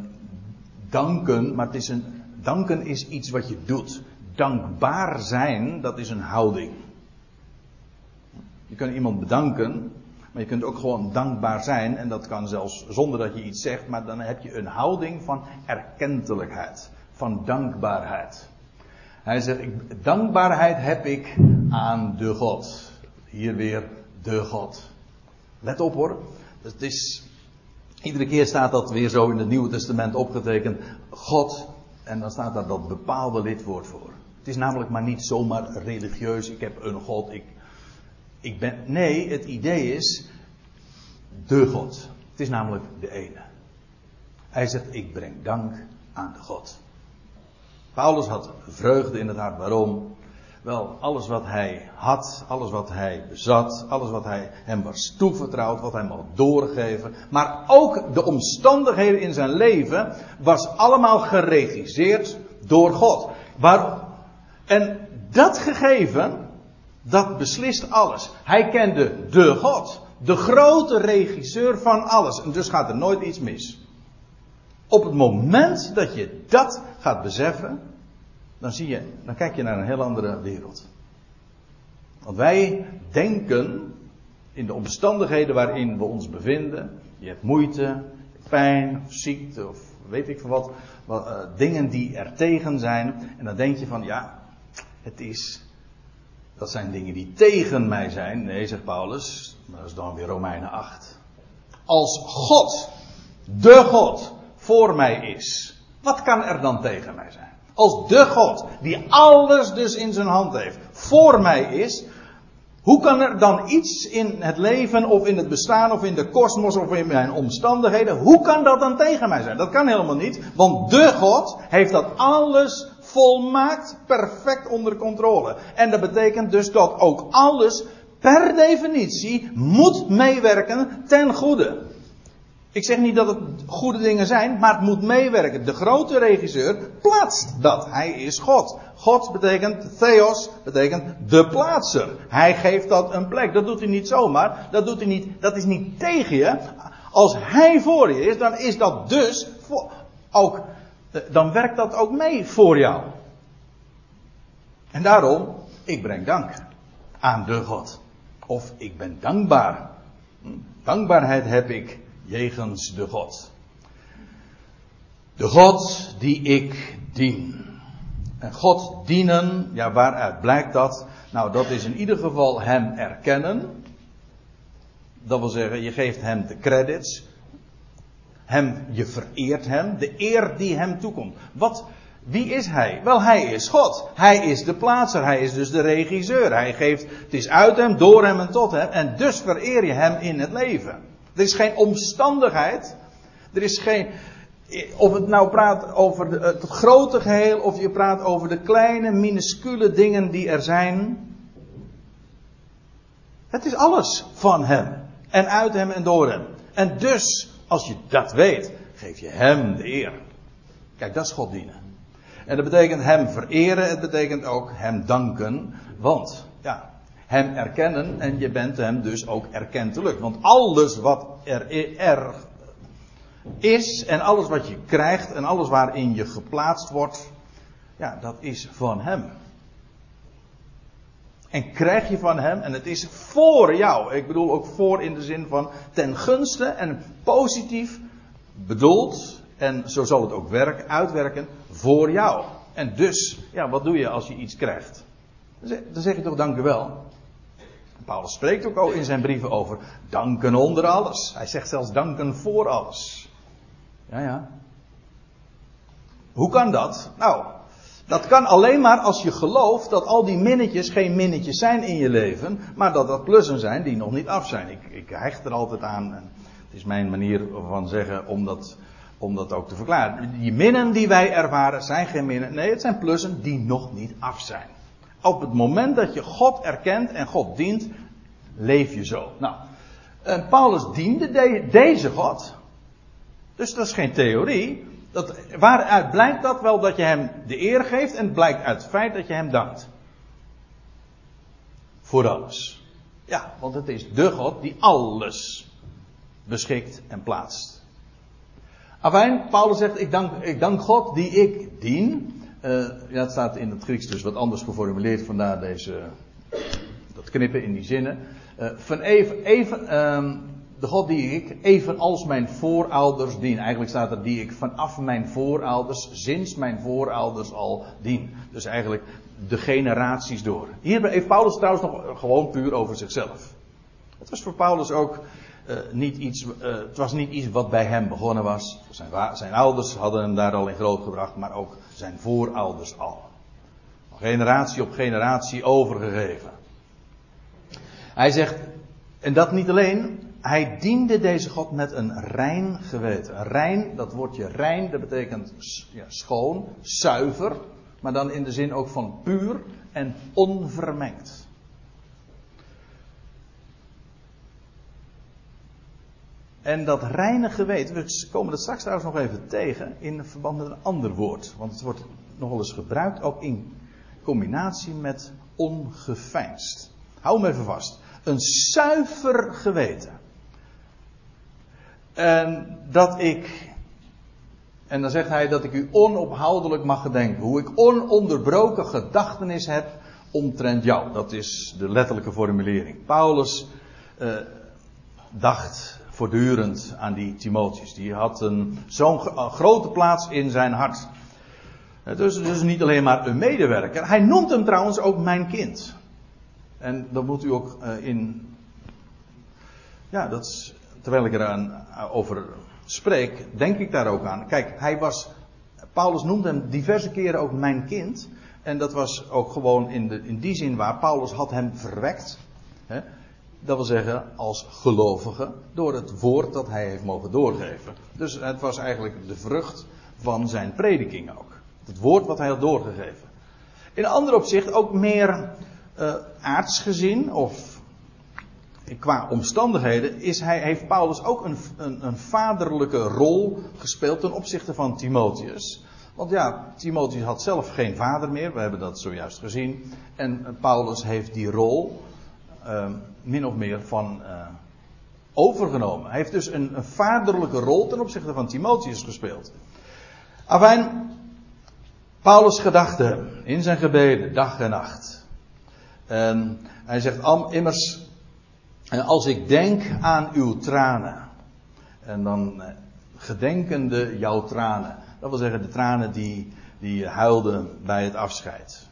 danken, maar het is een, danken is iets wat je doet. Dankbaar zijn, dat is een houding. Je kunt iemand bedanken, maar je kunt ook gewoon dankbaar zijn. En dat kan zelfs zonder dat je iets zegt, maar dan heb je een houding van erkentelijkheid. Van dankbaarheid. Hij zegt, ik, dankbaarheid heb ik aan de God. Hier weer de God. Let op hoor. Is, iedere keer staat dat weer zo in het Nieuwe Testament opgetekend. God. En dan staat daar dat bepaalde lidwoord voor. Het is namelijk maar niet zomaar religieus. Ik heb een God. Ik, ik ben, nee, het idee is de God. Het is namelijk de ene. Hij zegt, ik breng dank aan de God. Paulus had vreugde in het hart. Waarom? Wel, alles wat hij had, alles wat hij bezat, alles wat hij hem was toevertrouwd, wat hij mocht doorgeven, maar ook de omstandigheden in zijn leven was allemaal geregisseerd door God. Waar, en dat gegeven, dat beslist alles. Hij kende de God, de grote regisseur van alles. En dus gaat er nooit iets mis. Op het moment dat je dat gaat beseffen, dan zie je, dan kijk je naar een heel andere wereld. Want wij denken in de omstandigheden waarin we ons bevinden, je hebt moeite, pijn of ziekte of weet ik veel wat, uh, dingen die er tegen zijn. En dan denk je van ja, het is, dat zijn dingen die tegen mij zijn. Nee, zegt Paulus, maar dat is dan weer Romeinen 8. Als God, de God, voor mij is, wat kan er dan tegen mij zijn? Als de God, die alles dus in zijn hand heeft, voor mij is. Hoe kan er dan iets in het leven of in het bestaan of in de kosmos of in mijn omstandigheden, hoe kan dat dan tegen mij zijn? Dat kan helemaal niet, want de God heeft dat alles volmaakt perfect onder controle. En dat betekent dus dat ook alles per definitie moet meewerken ten goede. Ik zeg niet dat het goede dingen zijn, maar het moet meewerken. De grote regisseur plaatst dat. Hij is God. God betekent, Theos betekent de plaatser. Hij geeft dat een plek. Dat doet hij niet zomaar. Dat doet hij niet, dat is niet tegen je. Als hij voor je is, dan is dat dus ook, dan werkt dat ook mee voor jou. En daarom, ik breng dank aan de God. Of ik ben dankbaar. Dankbaarheid heb ik jegens de God. De God die ik dien. En God dienen, ja waaruit blijkt dat? Nou dat is in ieder geval Hem erkennen. Dat wil zeggen, je geeft Hem de credits. Hem, je vereert Hem, de eer die Hem toekomt. Wat, wie is Hij? Wel, Hij is God. Hij is de plaatser, Hij is dus de regisseur. Hij geeft, het is uit Hem, door Hem en tot Hem. En dus vereer je Hem in het leven. Er is geen omstandigheid. Er is geen. Of het nou praat over het grote geheel, of je praat over de kleine, minuscule dingen die er zijn. Het is alles van Hem. En uit Hem en door Hem. En dus, als je dat weet, geef je Hem de eer. Kijk, dat is God dienen. En dat betekent Hem vereren, het betekent ook Hem danken. Want, ja, hem erkennen en je bent hem dus ook erkentelijk. Want alles wat er, er is en alles wat je krijgt en alles waarin je geplaatst wordt, ja, dat is van hem. En krijg je van hem, en het is voor jou. Ik bedoel ook voor in de zin van ten gunste en positief bedoeld. En zo zal het ook werk, uitwerken voor jou. En dus, ja, wat doe je als je iets krijgt? Dan zeg je toch dank u wel. Paulus spreekt ook al in zijn brieven over danken onder alles. Hij zegt zelfs danken voor alles. Ja, ja. Hoe kan dat? Nou, dat kan alleen maar als je gelooft dat al die minnetjes geen minnetjes zijn in je leven, maar dat dat plussen zijn die nog niet af zijn. Ik, ik hecht er altijd aan, het is mijn manier van zeggen om dat, om dat ook te verklaren. Die minnen die wij ervaren zijn geen minnen, nee, het zijn plussen die nog niet af zijn. Op het moment dat je God erkent en God dient, leef je zo. Nou, Paulus diende deze God. Dus dat is geen theorie. Dat, waaruit blijkt dat wel dat je hem de eer geeft en het blijkt uit het feit dat je hem dankt. Voor alles. Ja, want het is de God die alles beschikt en plaatst. Afijn, Paulus zegt, ik dank, ik dank God die ik dien. Uh, ja, het staat in het Grieks dus wat anders geformuleerd, vandaar deze, dat knippen in die zinnen. Uh, van even, even um, de God die ik, evenals mijn voorouders dien. Eigenlijk staat er die ik vanaf mijn voorouders, sinds mijn voorouders al dien. Dus eigenlijk de generaties door. Hier heeft Paulus trouwens nog gewoon puur over zichzelf. Het was voor Paulus ook uh, niet iets, uh, het was niet iets wat bij hem begonnen was. Zijn, zijn ouders hadden hem daar al in grootgebracht, maar ook zijn voorouders al. Generatie op generatie overgegeven. Hij zegt, en dat niet alleen, hij diende deze God met een rein geweten. Rein, dat woordje rein, dat betekent ja, schoon, zuiver, maar dan in de zin ook van puur en onvermengd. En dat reine geweten, we komen dat straks trouwens nog even tegen in verband met een ander woord. Want het wordt nogal eens gebruikt, ook in combinatie met ongeveinsd. Hou hem even vast. Een zuiver geweten. En dat ik, en dan zegt hij dat ik u onophoudelijk mag gedenken. Hoe ik ononderbroken gedachtenis heb omtrent jou. Dat is de letterlijke formulering. Paulus eh, dacht voortdurend aan die Timotheus. Die had een, zo'n grote plaats in zijn hart. Dus, dus niet alleen maar een medewerker. Hij noemt hem trouwens ook mijn kind. En dat moet u ook uh, in. Ja, dat is terwijl ik eraan eh, over spreek, denk ik daar ook aan. Kijk, hij was, Paulus noemde hem diverse keren ook mijn kind. En dat was ook gewoon in, de, in die zin waar Paulus had hem verwekt. Hè? Dat wil zeggen, als gelovige, door het woord dat hij heeft mogen doorgeven. Dus het was eigenlijk de vrucht van zijn prediking ook. Het woord wat hij had doorgegeven. In ander opzicht ook meer uh, aards gezien, of qua omstandigheden is hij, heeft Paulus ook een, een, een, vaderlijke rol gespeeld ten opzichte van Timotheus. Want ja, Timotheus had zelf geen vader meer, we hebben dat zojuist gezien. En Paulus heeft die rol uh, min of meer van uh, overgenomen. Hij heeft dus een, een, vaderlijke rol ten opzichte van Timotheus gespeeld. Afijn, Paulus gedachten in zijn gebeden, dag en nacht. En hij zegt immers en als ik denk aan uw tranen, en dan eh, gedenkende jouw tranen, dat wil zeggen de tranen die, die huilden bij het afscheid.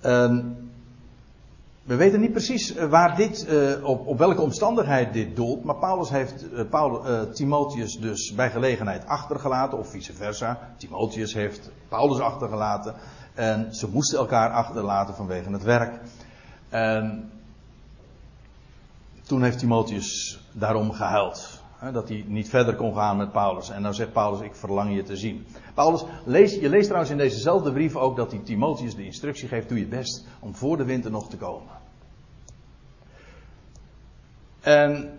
En we weten niet precies eh, waar dit, uh, op, op welke omstandigheid dit doelt, maar Paulus heeft uh, Paul, uh, Timotheus dus bij gelegenheid achtergelaten, of vice versa. Timotheus heeft Paulus achtergelaten en ze moesten elkaar achterlaten vanwege het werk. En toen heeft Timotheus daarom gehuild. Hè, dat hij niet verder kon gaan met Paulus. En dan zegt Paulus, ik verlang je te zien. Paulus, lees, je leest trouwens in dezezelfde brief ook dat hij Timotheus de instructie geeft, doe je best om voor de winter nog te komen. En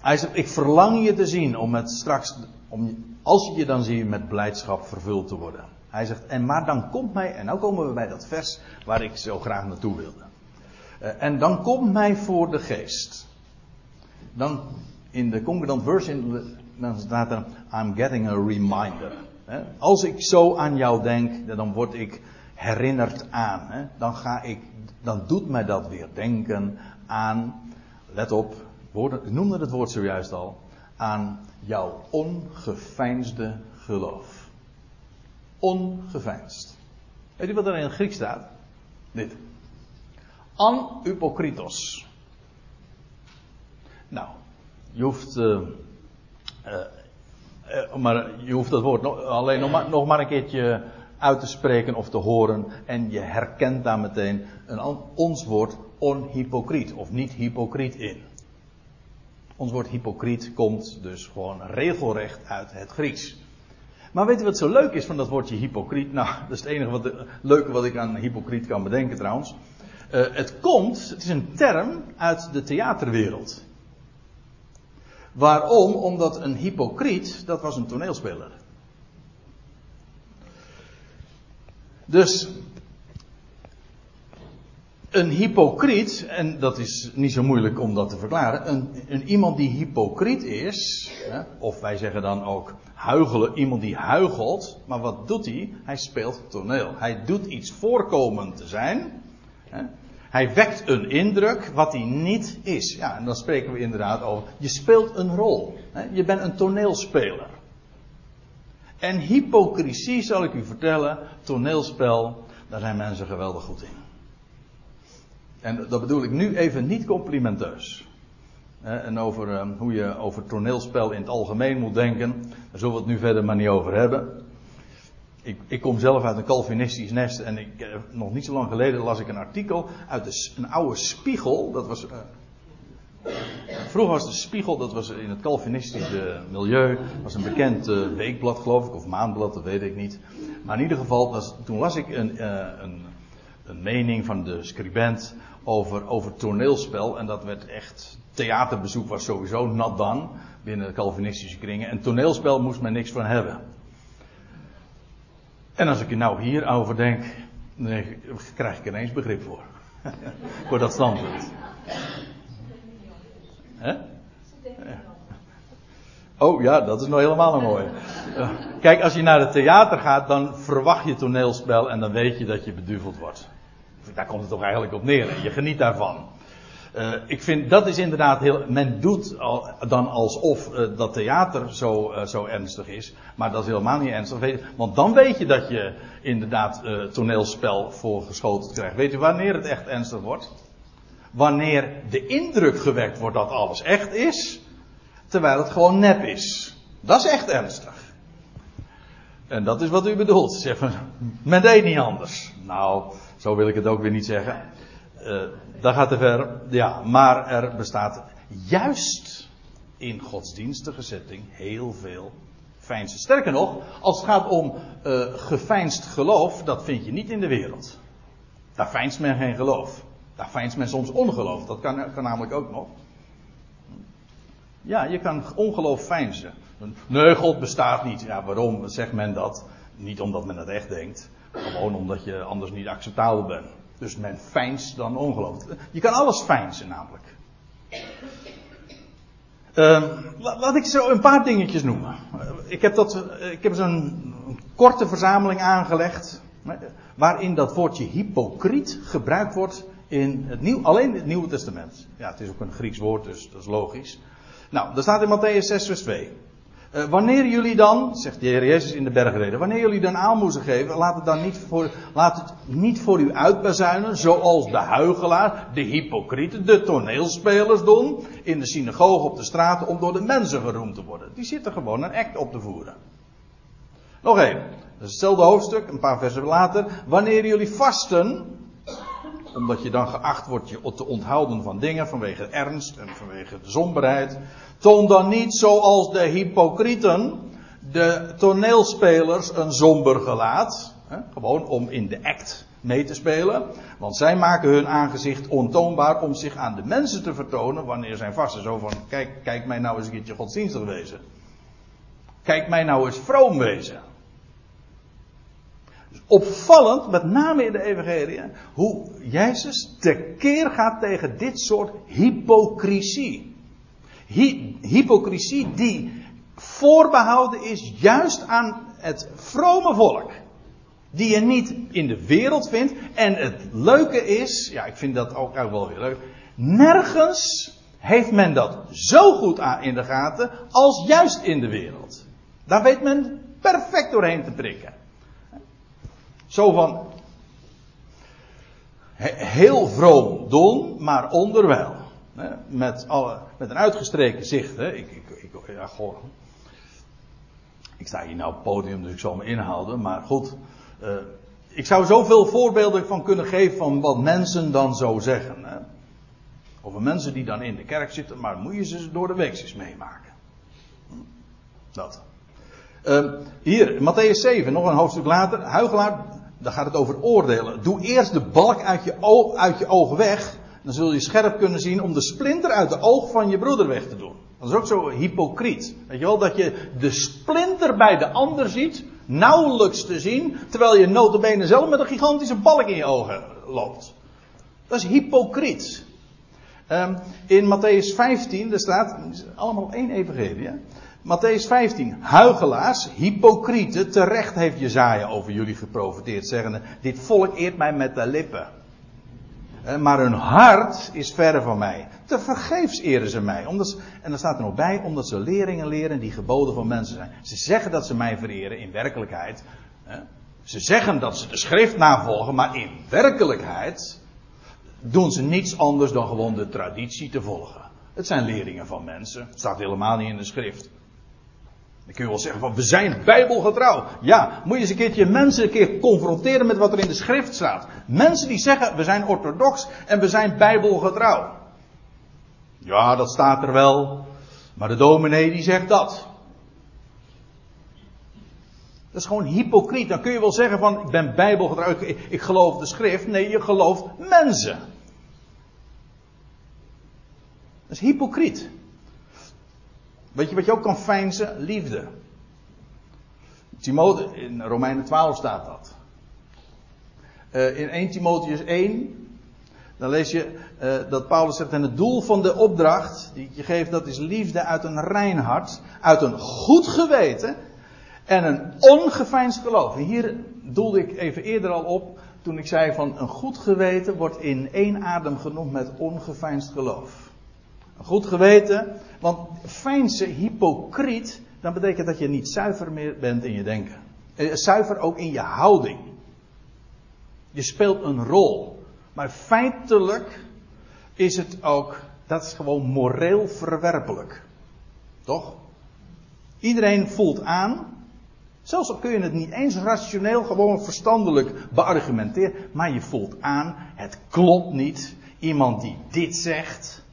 hij zegt, ik verlang je te zien om het straks, om, als je je dan ziet, met blijdschap vervuld te worden. Hij zegt, en maar dan komt mij, en nu komen we bij dat vers waar ik zo graag naartoe wilde. Uh, en dan komt mij voor de geest. Dan in de concordant version dan staat er I'm getting a reminder. Als ik zo aan jou denk, dan word ik herinnerd aan. Dan ga ik, dan doet mij dat weer denken aan, let op, ik noemde het woord zojuist al, aan jouw ongeveinsde geloof. Ongeveinsd. Weet u wat er in het Grieks staat? Dit. Anhypokritos. Nou, je hoeft, uh, uh, maar je hoeft dat woord nog, alleen nog maar, nog maar een keertje uit te spreken of te horen. En je herkent daar meteen een, ons woord onhypocriet of niet hypocriet in. Ons woord hypocriet komt dus gewoon regelrecht uit het Grieks. Maar weet je wat zo leuk is van dat woordje hypocriet? Nou, (laughs) dat is het enige wat, leuke wat ik aan hypocriet kan bedenken trouwens. Uh, het komt, het is een term uit de theaterwereld. Waarom? Omdat een hypocriet, dat was een toneelspeler. Dus een hypocriet, en dat is niet zo moeilijk om dat te verklaren, een, een iemand die hypocriet is, hè, of wij zeggen dan ook huigelen, iemand die huigelt, maar wat doet hij? Hij speelt toneel. Hij doet iets voorkomend te zijn. Hè. Hij wekt een indruk wat hij niet is. Ja, en dan spreken we inderdaad over. Je speelt een rol. Hè. Je bent een toneelspeler. En hypocrisie, zal ik u vertellen, toneelspel, daar zijn mensen geweldig goed in. En dat bedoel ik nu even niet complimenteus. En over ehm, hoe je over toneelspel in het algemeen moet denken. Daar zullen we het nu verder maar niet over hebben. Ik, ik kom zelf uit een Calvinistisch nest en ik, eh, nog niet zo lang geleden las ik een artikel uit de, een oude spiegel. Dat was, uh, vroeger was de spiegel, dat was in het Calvinistische milieu, was een bekend uh, weekblad geloof ik, of maandblad, dat weet ik niet. Maar in ieder geval, toen las ik een, een, een mening van de scribent over, over toneelspel. En dat werd echt. Theaterbezoek was sowieso nat dan. Binnen de Calvinistische kringen. En toneelspel moest men niks van hebben. En als ik er nou hierover denk. Dan krijg ik ineens begrip voor. (laughs) voor dat standpunt. Oh ja, dat is nog helemaal een mooie. Kijk, als je naar het theater gaat, dan verwacht je toneelspel en dan weet je dat je beduveld wordt. Daar komt het toch eigenlijk op neer. Je geniet daarvan. Uh, ik vind dat is inderdaad heel. Men doet al, dan alsof uh, dat theater zo, uh, zo ernstig is. Maar dat is helemaal niet ernstig. Want dan weet je dat je inderdaad toneelspel voorgeschoten krijgt. Weet je wanneer het echt ernstig wordt? Wanneer de indruk gewekt wordt dat alles echt is. Terwijl het gewoon nep is. Dat is echt ernstig. En dat is wat u bedoelt. Zeg maar, men deed niet anders. Nou. Zo wil ik het ook weer niet zeggen. Dat gaat te ver. Ja, maar er bestaat juist in godsdienstige setting heel veel fijnste. Sterker nog, als het gaat om uh, geveinsd geloof, dat vind je niet in de wereld. Daar fijnst men geen geloof. Daar fijnst men soms ongeloof. Dat kan, kan namelijk ook nog. Ja, je kan ongeloof feinzen. Nee, God bestaat niet. Ja, waarom zegt men dat? Niet omdat men het echt denkt. Gewoon omdat je anders niet acceptabel bent. Dus men fijnst dan ongeloof. Je kan alles fijnsen namelijk. Uh, laat ik zo een paar dingetjes noemen. Ik heb, dat, ik heb zo'n korte verzameling aangelegd. Waarin dat woordje hypocriet gebruikt wordt in het nieuw, alleen het Nieuwe Testament. Ja, het is ook een Grieks woord, dus dat is logisch. Nou, daar staat in Matthäus 6, vers 2. Uh, wanneer jullie dan, zegt de Heer Jezus in de bergreden, wanneer jullie dan aalmoezen geven, laat het dan niet voor, laat het niet voor u uitbazuinen, zoals de huigelaar, de hypocrieten, de toneelspelers doen, in de synagoge op de straten, om door de mensen geroemd te worden. Die zitten gewoon een act op te voeren. Nog één, dat is hetzelfde hoofdstuk, een paar versen later. Wanneer jullie vasten, omdat je dan geacht wordt je te onthouden van dingen vanwege ernst en vanwege de somberheid. Toon dan niet zoals de hypocrieten, de toneelspelers, een somber gelaat. Hè, gewoon om in de act mee te spelen. Want zij maken hun aangezicht ontoonbaar om zich aan de mensen te vertonen wanneer zij vasten. Zo van, kijk, kijk mij nou eens een keertje godsdienstig wezen. Kijk mij nou eens vroom wezen. Opvallend, met name in de evangelie, hoe Jezus tekeer gaat tegen dit soort hypocrisie. Hy hypocrisie die voorbehouden is juist aan het vrome volk. Die je niet in de wereld vindt. En het leuke is, ja ik vind dat ook, wel weer leuk. Nergens heeft men dat zo goed in de gaten als juist in de wereld. Daar weet men perfect doorheen te prikken. Zo van. Heel vroom doen, maar onderwijl. Met, alle, met een uitgestreken zicht. Hè. Ik, ik, ik, ja, ik sta hier nou op het podium, dus ik zal me inhouden. Maar goed, uh, ik zou zoveel voorbeelden van kunnen geven van wat mensen dan zo zeggen. Hè. Over mensen die dan in de kerk zitten, maar moet je ze door de weekjes meemaken. Dat. Uh, hier, Matthäus 7, nog een hoofdstuk later. Huigelaar, daar gaat het over oordelen. Doe eerst de balk uit je, oog, uit je weg. Dan zul je scherp kunnen zien om de splinter uit de oog van je broeder weg te doen. Dat is ook zo hypocriet. Weet je wel, dat je de splinter bij de ander ziet, nauwelijks te zien, terwijl je notabene zelf met een gigantische balk in je ogen loopt. Dat is hypocriet. Um, in Matthäus 15, er staat, allemaal één evangelie. Matthäus 15, huigelaars, hypocrieten, terecht heeft Jezaja over jullie geprofiteerd, zeggende, dit volk eert mij met de lippen. Maar hun hart is verre van mij. Te vergeefs eren ze mij. Omdat en dan staat er nog bij, omdat ze leringen leren die geboden van mensen zijn. Ze zeggen dat ze mij vereren, in werkelijkheid. Hè, ze zeggen dat ze de schrift navolgen, maar in werkelijkheid doen ze niets anders dan gewoon de traditie te volgen. Het zijn leringen van mensen. Het staat helemaal niet in de schrift. Dan kun je wel zeggen van we zijn bijbelgetrouw. Ja, moet je eens een keertje mensen een keer confronteren met wat er in de schrift staat. Mensen die zeggen we zijn orthodox en we zijn bijbelgetrouw. Ja, dat staat er wel. Maar de dominee die zegt dat. Dat is gewoon hypocriet. Dan kun je wel zeggen van ik ben bijbelgetrouw, ik, ik geloof de schrift. Nee, je gelooft mensen. Dat is hypocriet. Weet je wat je ook kan feinzen? Liefde. Timotheus, in Romeinen 12 staat dat. Uh, in 1 Timotheus 1, dan lees je uh, dat Paulus zegt, en het doel van de opdracht die je geeft, dat is liefde uit een rein hart, uit een goed geweten en een ongeveinsd geloof. Hier doelde ik even eerder al op, toen ik zei van een goed geweten wordt in één adem genoemd met ongeveinsd geloof. Goed geweten, want fijnse hypocriet, dan betekent dat je niet zuiver meer bent in je denken. Eh, zuiver ook in je houding. Je speelt een rol. Maar feitelijk is het ook, dat is gewoon moreel verwerpelijk. Toch? Iedereen voelt aan, zelfs al kun je het niet eens rationeel, gewoon verstandelijk beargumenteren, maar je voelt aan, het klopt niet. Iemand die dit zegt,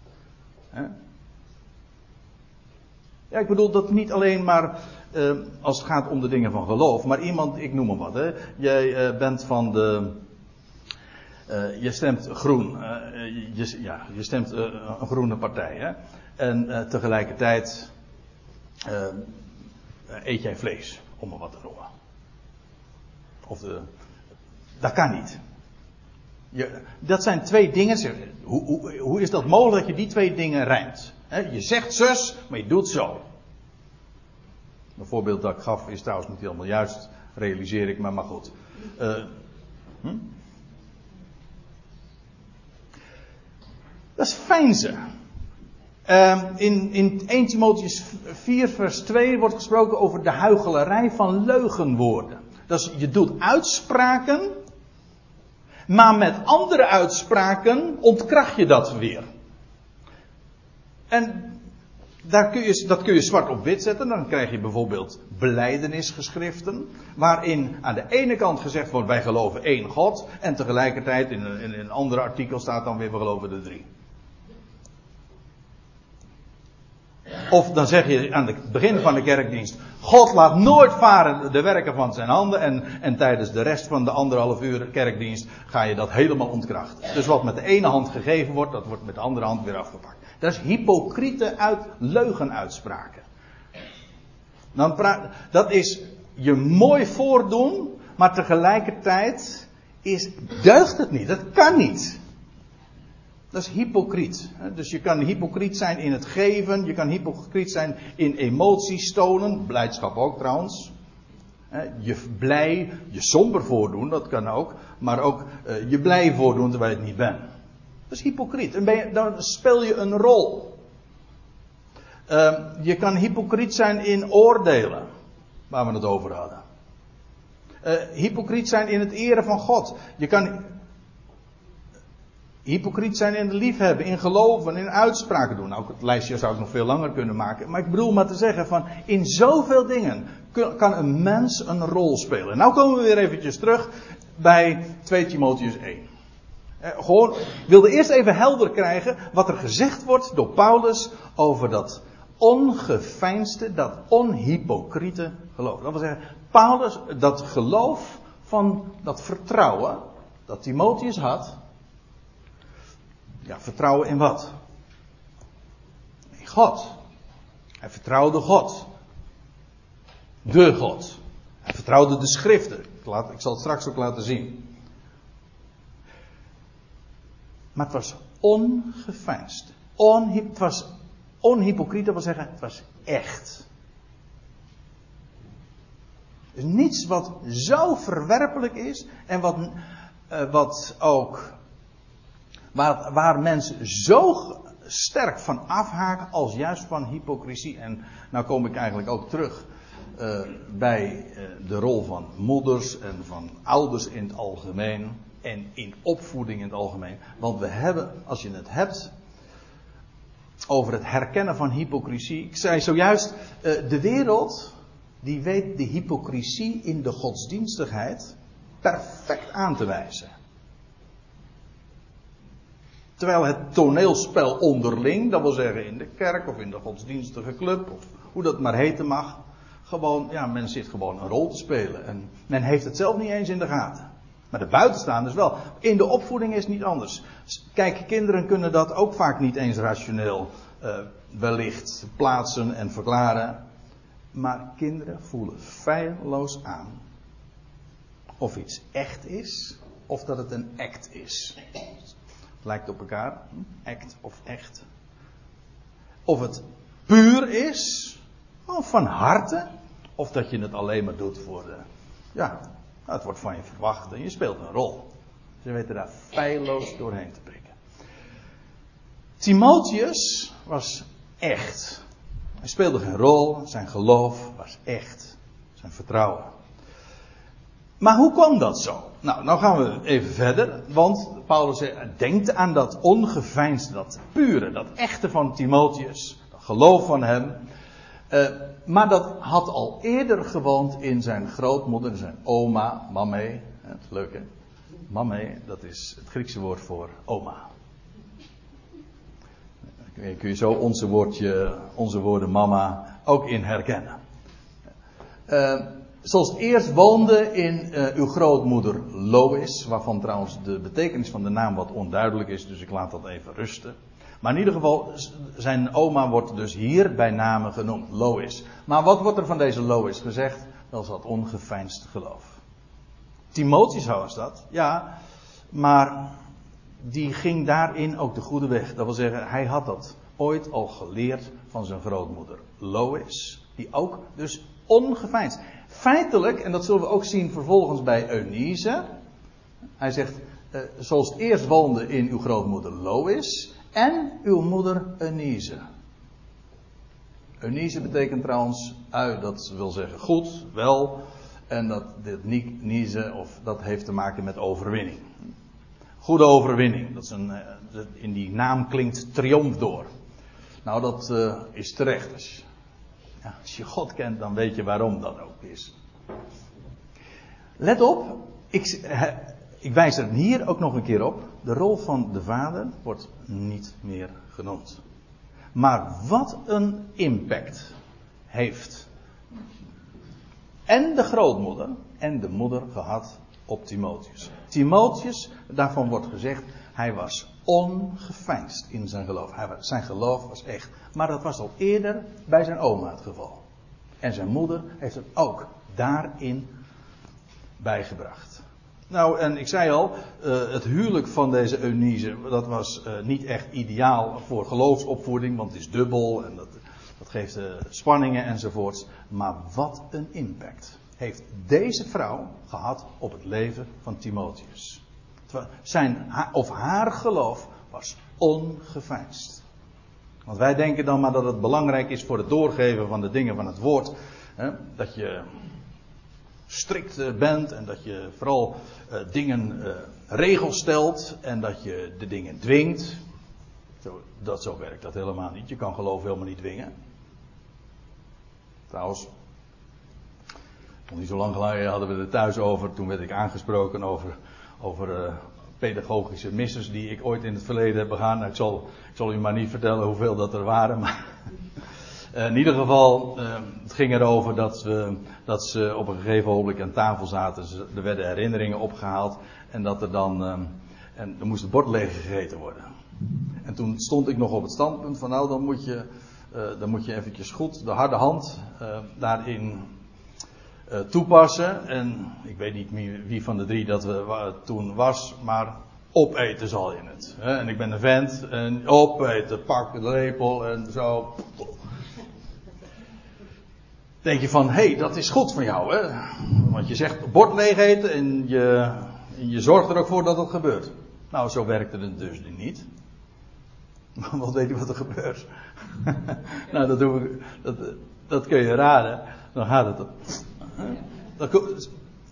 ja, ik bedoel dat niet alleen maar uh, als het gaat om de dingen van geloof, maar iemand, ik noem maar wat, hè. Jij uh, bent van de. Uh, je stemt groen. je, ja, je stemt een groene partij. Hè? En tegelijkertijd eet jij vlees, om maar wat te noemen. Of de, dat kan niet. Dat zijn twee dingen. Hoe, hoe, hoe, is dat mogelijk dat je die twee dingen rijmt? je zegt zus, maar je doet zo. Een voorbeeld dat ik gaf is trouwens niet helemaal juist, realiseer ik me, maar goed. Uh, hm? Dat is fijnze. Uh, in, in 1 Timotheus 4 vers 2 wordt gesproken over de huichelarij van leugenwoorden. Dat is, je doet uitspraken maar met andere uitspraken ontkracht je dat weer. En daar kun je, dat kun je zwart op wit zetten. Dan krijg je bijvoorbeeld beleidenisgeschriften. Waarin aan de ene kant gezegd wordt wij geloven één God. En tegelijkertijd in een, in een ander artikel staat dan weer we geloven de drie. Of dan zeg je aan het begin van de kerkdienst: God laat nooit varen de werken van zijn handen. En, en tijdens de rest van de anderhalf uur kerkdienst ga je dat helemaal ontkrachten. Dus wat met de ene hand gegeven wordt, dat wordt met de andere hand weer afgepakt. Dat is hypocriete uit leugenuitspraken. Dan praat, dat is je mooi voordoen, maar tegelijkertijd is, deugt het niet. Dat kan niet. Dat is hypocriet. Dus je kan hypocriet zijn in het geven, je kan hypocriet zijn in emoties tonen, blijdschap ook trouwens. Je blij, je somber voordoen, dat kan ook, maar ook eh, je blij voordoen terwijl je het niet bent. Dat is hypocriet. En ben je, dan speel je een rol. Ehm, je kan hypocriet zijn in oordelen, waar we het over hadden. Uh, hypocriet zijn in het eren van God. Je kan Hypocriet zijn in de liefhebben, in geloven, in uitspraken doen. Nou, het lijstje zou ik nog veel langer kunnen maken. Maar ik bedoel maar te zeggen van, in zoveel dingen kan een mens een rol spelen. Nou komen we weer eventjes terug bij 2 Timotheus 1. Eh, gewoon, ik wilde eerst even helder krijgen wat er gezegd wordt door Paulus over dat ongeveinsde, dat onhypocriete geloof. Dat wil zeggen, Paulus, dat geloof van dat vertrouwen dat Timotheus had, ja, vertrouwen in wat? In God. Hij vertrouwde God. De God. Hij vertrouwde de schriften. Ik, laat, ik zal het straks ook laten zien. Maar het was ongeveinsd. On, het was onhypocriet, dat wil zeggen, het was echt. Dus niets wat zo verwerpelijk is en wat, uh, wat ook. Waar, waar mensen zo sterk van afhaken als juist van hypocrisie. En nou kom ik eigenlijk ook terug uh, bij uh, de rol van moeders en van ouders in het algemeen. En in opvoeding in het algemeen. Want we hebben, als je het hebt over het herkennen van hypocrisie. Ik zei zojuist, uh, de wereld die weet de hypocrisie in de godsdienstigheid perfect aan te wijzen. Terwijl het toneelspel onderling, dat wil zeggen in de kerk of in de godsdienstige club, of hoe dat maar heten mag, gewoon, ja, men zit gewoon een rol te spelen. En men heeft het zelf niet eens in de gaten. Maar de buitenstaanders wel. In de opvoeding is niet anders. Kijk, kinderen kunnen dat ook vaak niet eens rationeel uh, wellicht plaatsen en verklaren. Maar kinderen voelen feilloos aan of iets echt is of dat het een act is. Lijkt op elkaar, act of echt. Of het puur is, of van harte, of dat je het alleen maar doet voor de. Ja, het wordt van je verwacht en je speelt een rol. Ze weten daar feilloos doorheen te prikken. Timotheus was echt. Hij speelde geen rol, zijn geloof was echt. Zijn vertrouwen. Maar hoe kwam dat zo? Nou, nou gaan we even verder. Want Paulus denkt aan dat ongeveinsde, dat pure, dat echte van Timotheus. Dat geloof van hem. Uh, maar dat had al eerder gewoond in zijn grootmoeder, zijn oma, mamme. Het leuke. Mamme, dat is het Griekse woord voor oma. Kun je zo onze, woordje, onze woorden mama ook in herkennen. Uh, zoals eerst woonde in uh, uw grootmoeder Lois, waarvan trouwens de betekenis van de naam wat onduidelijk is, dus ik laat dat even rusten. Maar in ieder geval, zijn oma wordt dus hier bij name genoemd, Lois. Maar wat wordt er van deze Lois gezegd? Dat is dat ongeveinsd geloof. Timotheus was dat, ja, maar die ging daarin ook de goede weg. Dat wil zeggen, hij had dat ooit al geleerd van zijn grootmoeder Lois, die ook dus ongeveinsd. Feitelijk, en dat zullen we ook zien vervolgens bij Eunice. Hij zegt, eh, zoals het eerst woonde in uw grootmoeder Lois en uw moeder Eunice. Eunice betekent trouwens ui, dat wil zeggen goed, wel. En dat dit Nize, of dat heeft te maken met overwinning. Goede overwinning. Dat is een, eh, in die naam klinkt triomf door. Nou, dat uh, is terecht. Je, als je God kent, dan weet je waarom dat ook is. Let op, ik, ik wijs er hier ook nog een keer op. De rol van de vader wordt niet meer genoemd. Maar wat een impact heeft en de grootmoeder en de moeder gehad op Timotheus. Timotheus, daarvan wordt gezegd, hij was ongeveinsd in zijn geloof. Zijn geloof was echt. Maar dat was al eerder bij zijn oma het geval. En zijn moeder heeft het ook daarin bijgebracht. Nou, en ik zei al, uh, het huwelijk van deze Eunice, dat was uh, niet echt ideaal voor geloofsopvoeding, want het is dubbel en dat, dat geeft uh, spanningen enzovoorts. Maar wat een impact heeft deze vrouw gehad op het leven van Timotheus. Zijn of haar geloof was ongeveinsd. Want wij denken dan maar dat het belangrijk is voor het doorgeven van de dingen van het woord. Hè, dat je strikt eh, bent en dat je vooral uh, dingen, uh, regels stelt en dat je de dingen dwingt. Zo, dat, zo werkt dat helemaal niet. Je kan geloof helemaal niet dwingen. Trouwens, nog niet zo lang geleden hadden we het thuis over. Toen werd ik aangesproken over, over uh, pedagogische missers die ik ooit in het verleden heb begaan. Nou, ik, zal, ik zal u maar niet vertellen hoeveel dat er waren. (laughs) Maar uh, in ieder geval, uh, het ging erover dat, we, dat ze op een gegeven ogenblik aan tafel zaten. Er werden herinneringen opgehaald. En dat er dan. en er moest het bord leeg gegeten worden. En toen stond ik nog op het standpunt van nou dan moet je dan moet je eventjes goed de harde hand daarin toepassen. En ik weet niet wie van de drie dat we toen was, maar opeten zal je het. En ik ben een vent en opeten, pak de lepel en zo. Denk je van, hé, hey, dat is goed van jou, hè? Want je zegt bord leeg eten en je, je zorgt er ook voor dat het gebeurt. Nou, zo werkte het dus niet. (laughs) Wat weet je wat er gebeurt? (laughs) nou, dat, doe ik, dat, dat kun je raden. Dan gaat het. Dat,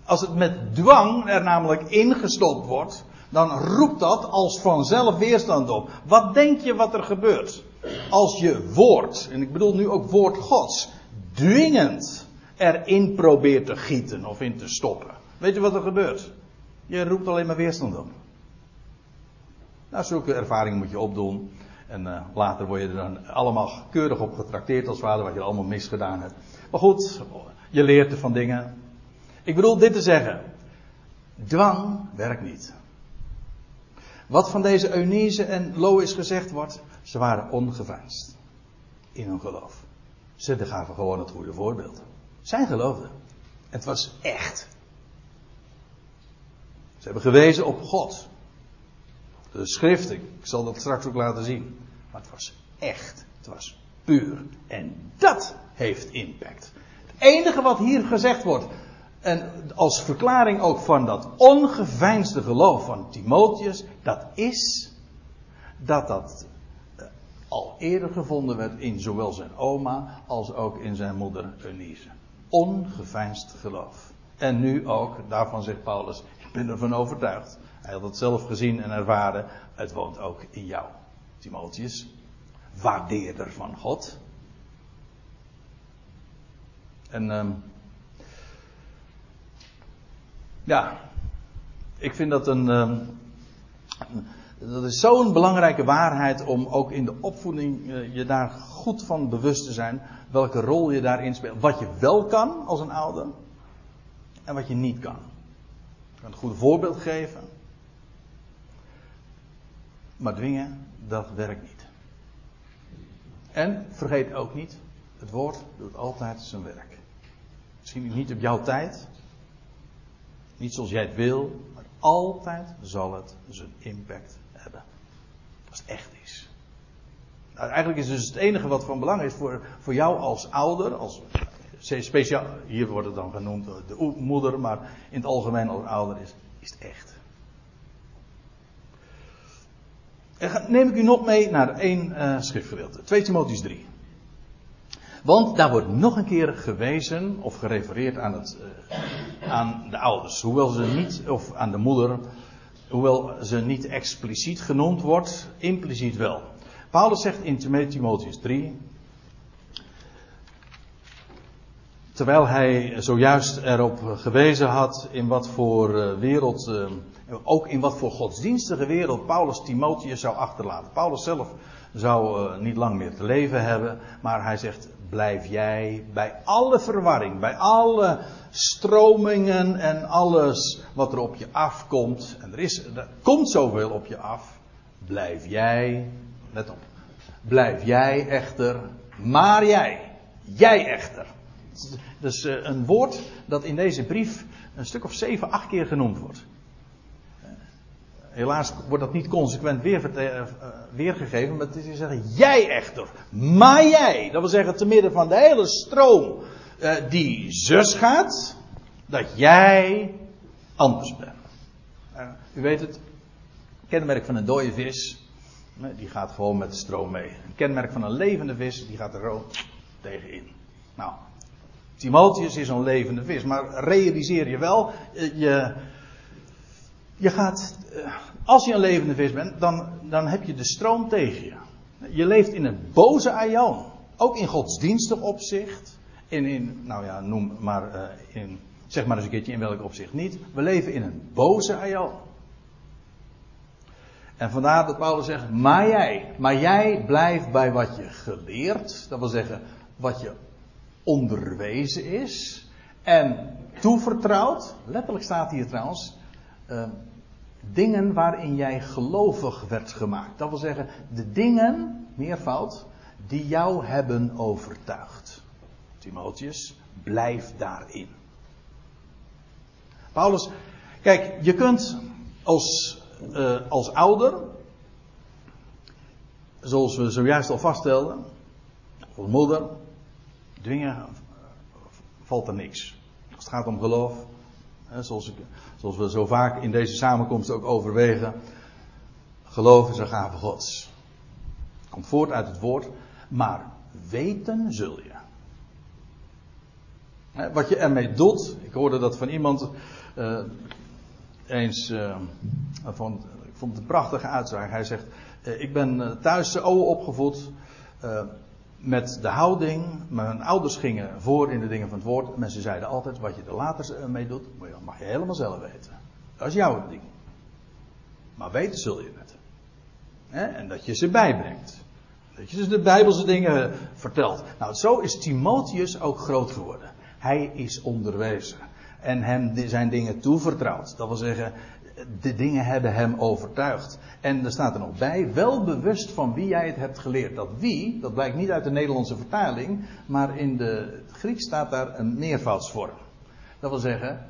als het met dwang er namelijk ingestopt wordt, dan roept dat als vanzelf weerstand op. Wat denk je wat er gebeurt? Als je woord, en ik bedoel nu ook woord Gods, dwingend erin probeert te gieten of in te stoppen. Weet je wat er gebeurt? Je roept alleen maar weerstand op. Nou, zulke ervaringen moet je opdoen. En uh, later word je er dan allemaal keurig op getrakteerd als vader, wat je allemaal misgedaan hebt. Maar goed, je leert er van dingen. Ik bedoel dit te zeggen. Dwang werkt niet. Wat van deze Eunice en Lois gezegd wordt, ze waren ongeveinsd in hun geloof. Ze gaven gewoon het goede voorbeeld. Zij geloofden. Het was echt. Ze hebben gewezen op God. De schrift, ik zal dat straks ook laten zien. Maar het was echt. Het was puur. En dat heeft impact. Enige wat hier gezegd wordt, en als verklaring ook van dat ongeveinsde geloof van Timotheus, dat is dat dat eh, al eerder gevonden werd in zowel zijn oma als ook in zijn moeder Eunice. Ongeveinsd geloof. En nu ook, daarvan zegt Paulus, ik ben ervan overtuigd. Hij had het zelf gezien en ervaren. Het woont ook in jou, Timotheus. Waardeerder van God. En um, ja, ik vind dat een. Um, dat is zo'n belangrijke waarheid om ook in de opvoeding uh, je daar goed van bewust te zijn. Welke rol je daarin speelt. Wat je wel kan als een ouder. En wat je niet kan. Je kan een goede voorbeeld geven. Maar dwingen, dat werkt niet. En vergeet ook niet, het woord doet altijd zijn werk. Misschien niet op jouw tijd, niet zoals jij het wil, maar altijd zal het zijn impact hebben. Als het echt is. Nou, eigenlijk is dus het enige wat van belang is voor, voor jou als ouder, als speciaal, hier wordt het dan genoemd de moeder, maar in het algemeen als ouder is, is het echt. En neem ik u nog mee naar één uh, schriftgedeelte. 2 Timotheus 3. Want daar wordt nog een keer gewezen of gerefereerd aan, het, uh, aan de ouders. Hoewel ze niet, of aan de moeder, hoewel ze niet expliciet genoemd wordt, impliciet wel. Paulus zegt in 2 Timotheus 3, terwijl hij zojuist erop gewezen had in wat voor uh, wereld, uh, ook in wat voor godsdienstige wereld Paulus Timotheus zou achterlaten. Paulus zelf zou niet lang meer te leven hebben, maar hij zegt: blijf jij bij alle verwarring, bij alle stromingen en alles wat er op je afkomt, en er, is, er komt zoveel op je af, blijf jij, let op, blijf jij echter, maar jij, jij echter. Dus uh, een woord dat in deze brief een stuk of zeven, acht keer genoemd wordt. Helaas wordt dat niet consequent weer, uh, weergegeven, maar het is zeggen, jij echter, maar jij, dat wil zeggen te midden van de hele stroom uh, die zus gaat, dat jij anders bent. u weet het, kenmerk van een dode vis, die gaat gewoon met de stroom mee. Een kenmerk van een levende vis, die gaat er gewoon tegenin. Nou, Timotheus is een levende vis, maar realiseer je wel, je, je gaat, eh, als je een levende vis bent, dan, dan heb je de stroom tegen je. Je leeft in een boze aion. Ook in godsdienstig opzicht. In, in nou ja, noem maar, uh, in, zeg maar eens een keertje in welk opzicht niet. We leven in een boze aion. En vandaar dat Paulus zegt, maar jij, maar jij blijft bij wat je geleerd, dat wil zeggen, wat je onderwezen is en toevertrouwd, letterlijk staat hier trouwens, uh, dingen waarin jij gelovig werd gemaakt. Dat wil zeggen, de dingen, meervoud, die jou hebben overtuigd. Timotheus, blijf daarin. Paulus, kijk, je kunt als, uh, als ouder, zoals we zojuist al vaststelden, als moeder, dwingen valt er niks. Als het gaat om geloof, zoals, ik, zoals we zo vaak in deze samenkomst ook overwegen, geloof is een gave gods. Het komt voort uit het woord, maar weten zul je. Wat je ermee doet, ik hoorde dat van iemand uh, eens, uh, van, ik vond het een prachtige uitspraak. Hij zegt, uh, ik ben thuis zo opgevoed met de houding, mijn ouders gingen voor in de dingen van het woord. Mensen zeiden altijd, wat je er later mee doet, mag je helemaal zelf weten. Dat is jouw ding. Maar weten zul je het. En dat je ze bijbrengt. Dat je dus de Bijbelse dingen vertelt. Nou, zo is Timotheus ook groot geworden. Hij is onderwezen. En hem zijn dingen toevertrouwd. Dat wil zeggen, de dingen hebben hem overtuigd. En er staat er nog bij, wel bewust van wie jij het hebt geleerd. Dat wie, dat blijkt niet uit de Nederlandse vertaling, maar in de het Grieks staat daar een meervoudsvorm. Dat wil zeggen,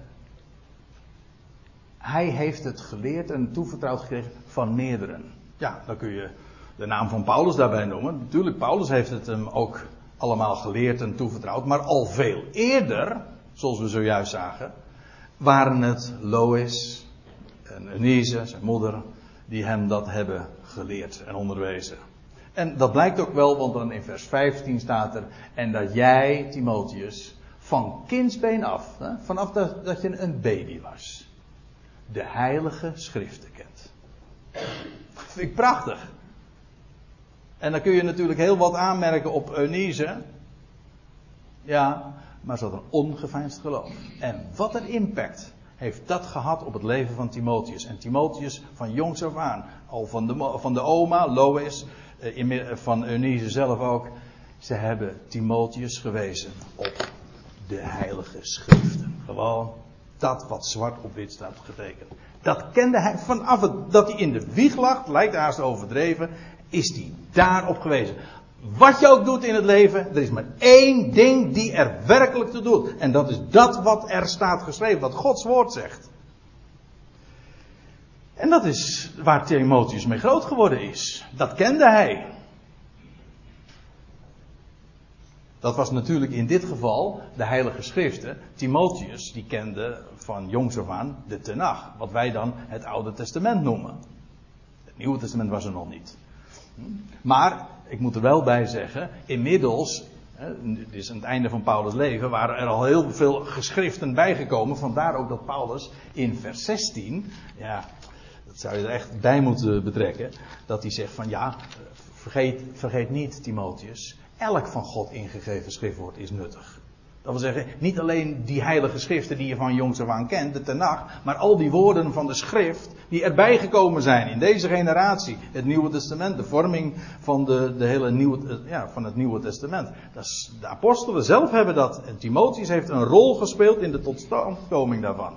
hij heeft het geleerd en toevertrouwd gekregen van meerderen. Ja, dan kun je de naam van Paulus daarbij noemen. Natuurlijk, Paulus heeft het hem ook allemaal geleerd en toevertrouwd. Maar al veel eerder, zoals we zojuist zagen, waren het Lois en Eunice, zijn moeder, die hem dat hebben geleerd en onderwezen. En dat blijkt ook wel, want dan in vers 15 staat er: En dat jij, Timotheus, van kindsbeen af, hè, vanaf dat, dat je een baby was, de heilige schriften kent. Vind ik prachtig. En dan kun je natuurlijk heel wat aanmerken op Eunice. Ja, maar ze had een ongeveinsd geloof. En wat een impact heeft dat gehad op het leven van Timotheus. En Timotheus van jongs af aan, al van de, van de oma, Lois, eh, van Eunice zelf ook. Ze hebben Timotheus gewezen op de heilige schriften. Gewoon dat wat zwart op wit staat getekend. Dat kende hij vanaf dat hij in de wieg lag, lijkt haast overdreven, is hij daarop gewezen. Wat je ook doet in het leven, er is maar één ding die er werkelijk toe doet. En dat is dat wat er staat geschreven, wat Gods woord zegt. En dat is waar Timotheus mee groot geworden is. Dat kende hij. Dat was natuurlijk in dit geval de Heilige Schriften. Timotheus, die kende van jongs af aan de Tenach. Wat wij dan het Oude Testament noemen. Het Nieuwe Testament was er nog niet. Maar, ik moet er wel bij zeggen, inmiddels, dit is aan het einde van Paulus' leven, waren er al heel veel geschriften bijgekomen. Vandaar ook dat Paulus in vers 16, ja, dat zou je er echt bij moeten betrekken, dat hij zegt van ja, vergeet, vergeet niet, Timotheus, elk van God ingegeven schriftwoord is nuttig. Dat wil zeggen, niet alleen die heilige schriften die je van jongs af aan kent, de Tenach, maar al die woorden van de schrift die erbij gekomen zijn in deze generatie. Het Nieuwe Testament, de vorming van, de, de hele nieuwe, ja, van het Nieuwe Testament. Dat de apostelen zelf hebben dat. En Timotheus heeft een rol gespeeld in de totstandkoming daarvan.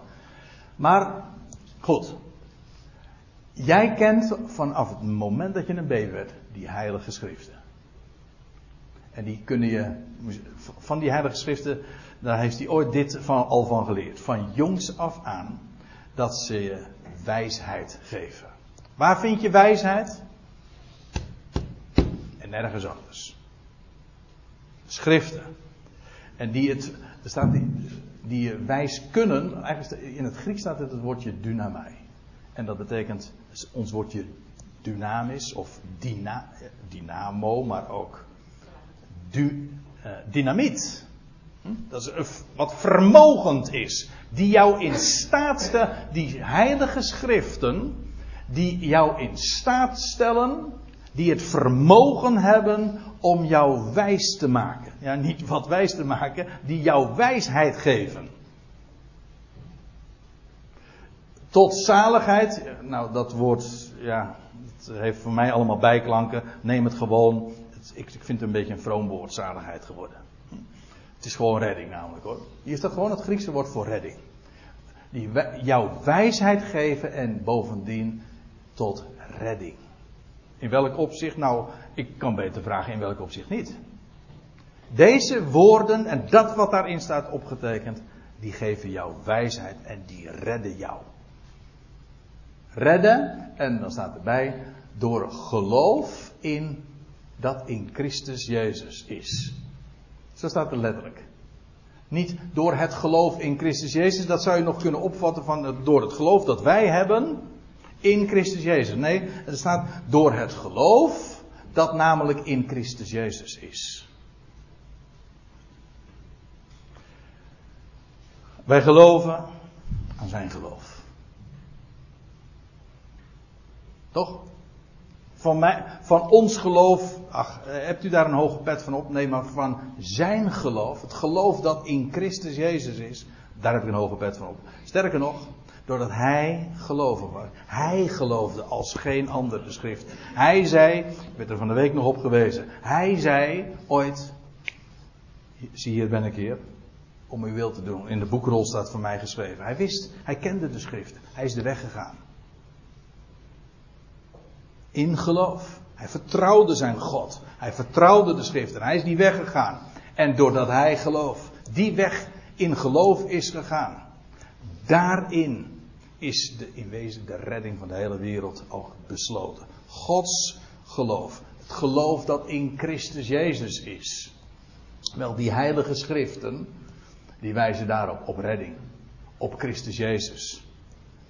Maar, goed. Jij kent vanaf het moment dat je een baby werd, die heilige schriften. En die kunnen je, van die heilige schriften, daar heeft hij ooit dit van, al van geleerd. Van jongs af aan, dat ze je wijsheid geven. Waar vind je wijsheid? En nergens anders. Schriften. En die het, er staat die, die je wijs kunnen, eigenlijk in het Grieks staat het het woordje dynamai. En dat betekent ons woordje dynamis of dyna, dynamo, maar ook du, uh, dynamiet. Hm? Dat is wat vermogend is. Die jou in staat stellen, die heilige schriften, die jou in staat stellen, die het vermogen hebben om jou wijs te maken. Ja, niet wat wijs te maken, die jou wijsheid geven. Tot zaligheid, nou dat woord, ja, het heeft voor mij allemaal bijklanken. Neem het gewoon ik, ik vind het een beetje een vroom woord, zaligheid geworden. Het is gewoon redding namelijk hoor. Hier dat gewoon het Griekse woord voor redding. Die jouw wijsheid geven en bovendien tot redding. In welk opzicht? Nou, ik kan beter vragen in welk opzicht niet. Deze woorden en dat wat daarin staat opgetekend, die geven jou wijsheid en die redden jou. Redden, en dan staat erbij, door geloof in dat in Christus Jezus is. Zo staat het letterlijk. Niet door het geloof in Christus Jezus, dat zou je nog kunnen opvatten van door het geloof dat wij hebben in Christus Jezus. Nee, het staat door het geloof dat namelijk in Christus Jezus is. Wij geloven aan zijn geloof. Toch? Van, van ons geloof, ach, hebt u daar een hoge pet van op? Nee, maar van zijn geloof, het geloof dat in Christus Jezus is, daar heb ik een hoge pet van op. Sterker nog, doordat hij geloven was. Hij geloofde als geen ander de schrift. Hij zei, ik werd er van de week nog op gewezen, hij zei ooit, zie hier ben ik hier, om uw wil te doen. In de boekrol staat van mij geschreven. Hij wist, hij kende de schrift. Hij is de weg gegaan. In geloof. Hij vertrouwde zijn God. Hij vertrouwde de schrift en hij is die weg gegaan. En doordat hij geloof, die weg in geloof is gegaan. Daarin is de, in wezen de redding van de hele wereld ook besloten. Gods geloof. Het geloof dat in Christus Jezus is. Wel, die heilige schriften, die wijzen daarop, op redding. Op Christus Jezus.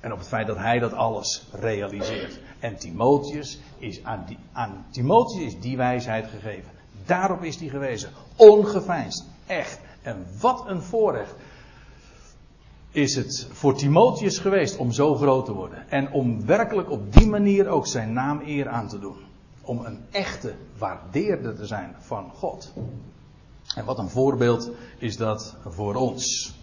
En op het feit dat hij dat alles realiseert. En Timotheus is aan, die, aan Timotheus is die wijsheid gegeven. Daarop is die gewezen. Ongeveinsd. Echt. En wat een voorrecht is het voor Timotheus geweest om zo groot te worden. En om werkelijk op die manier ook zijn naam eer aan te doen. Om een echte waardeerder te zijn van God. En wat een voorbeeld is dat voor ons.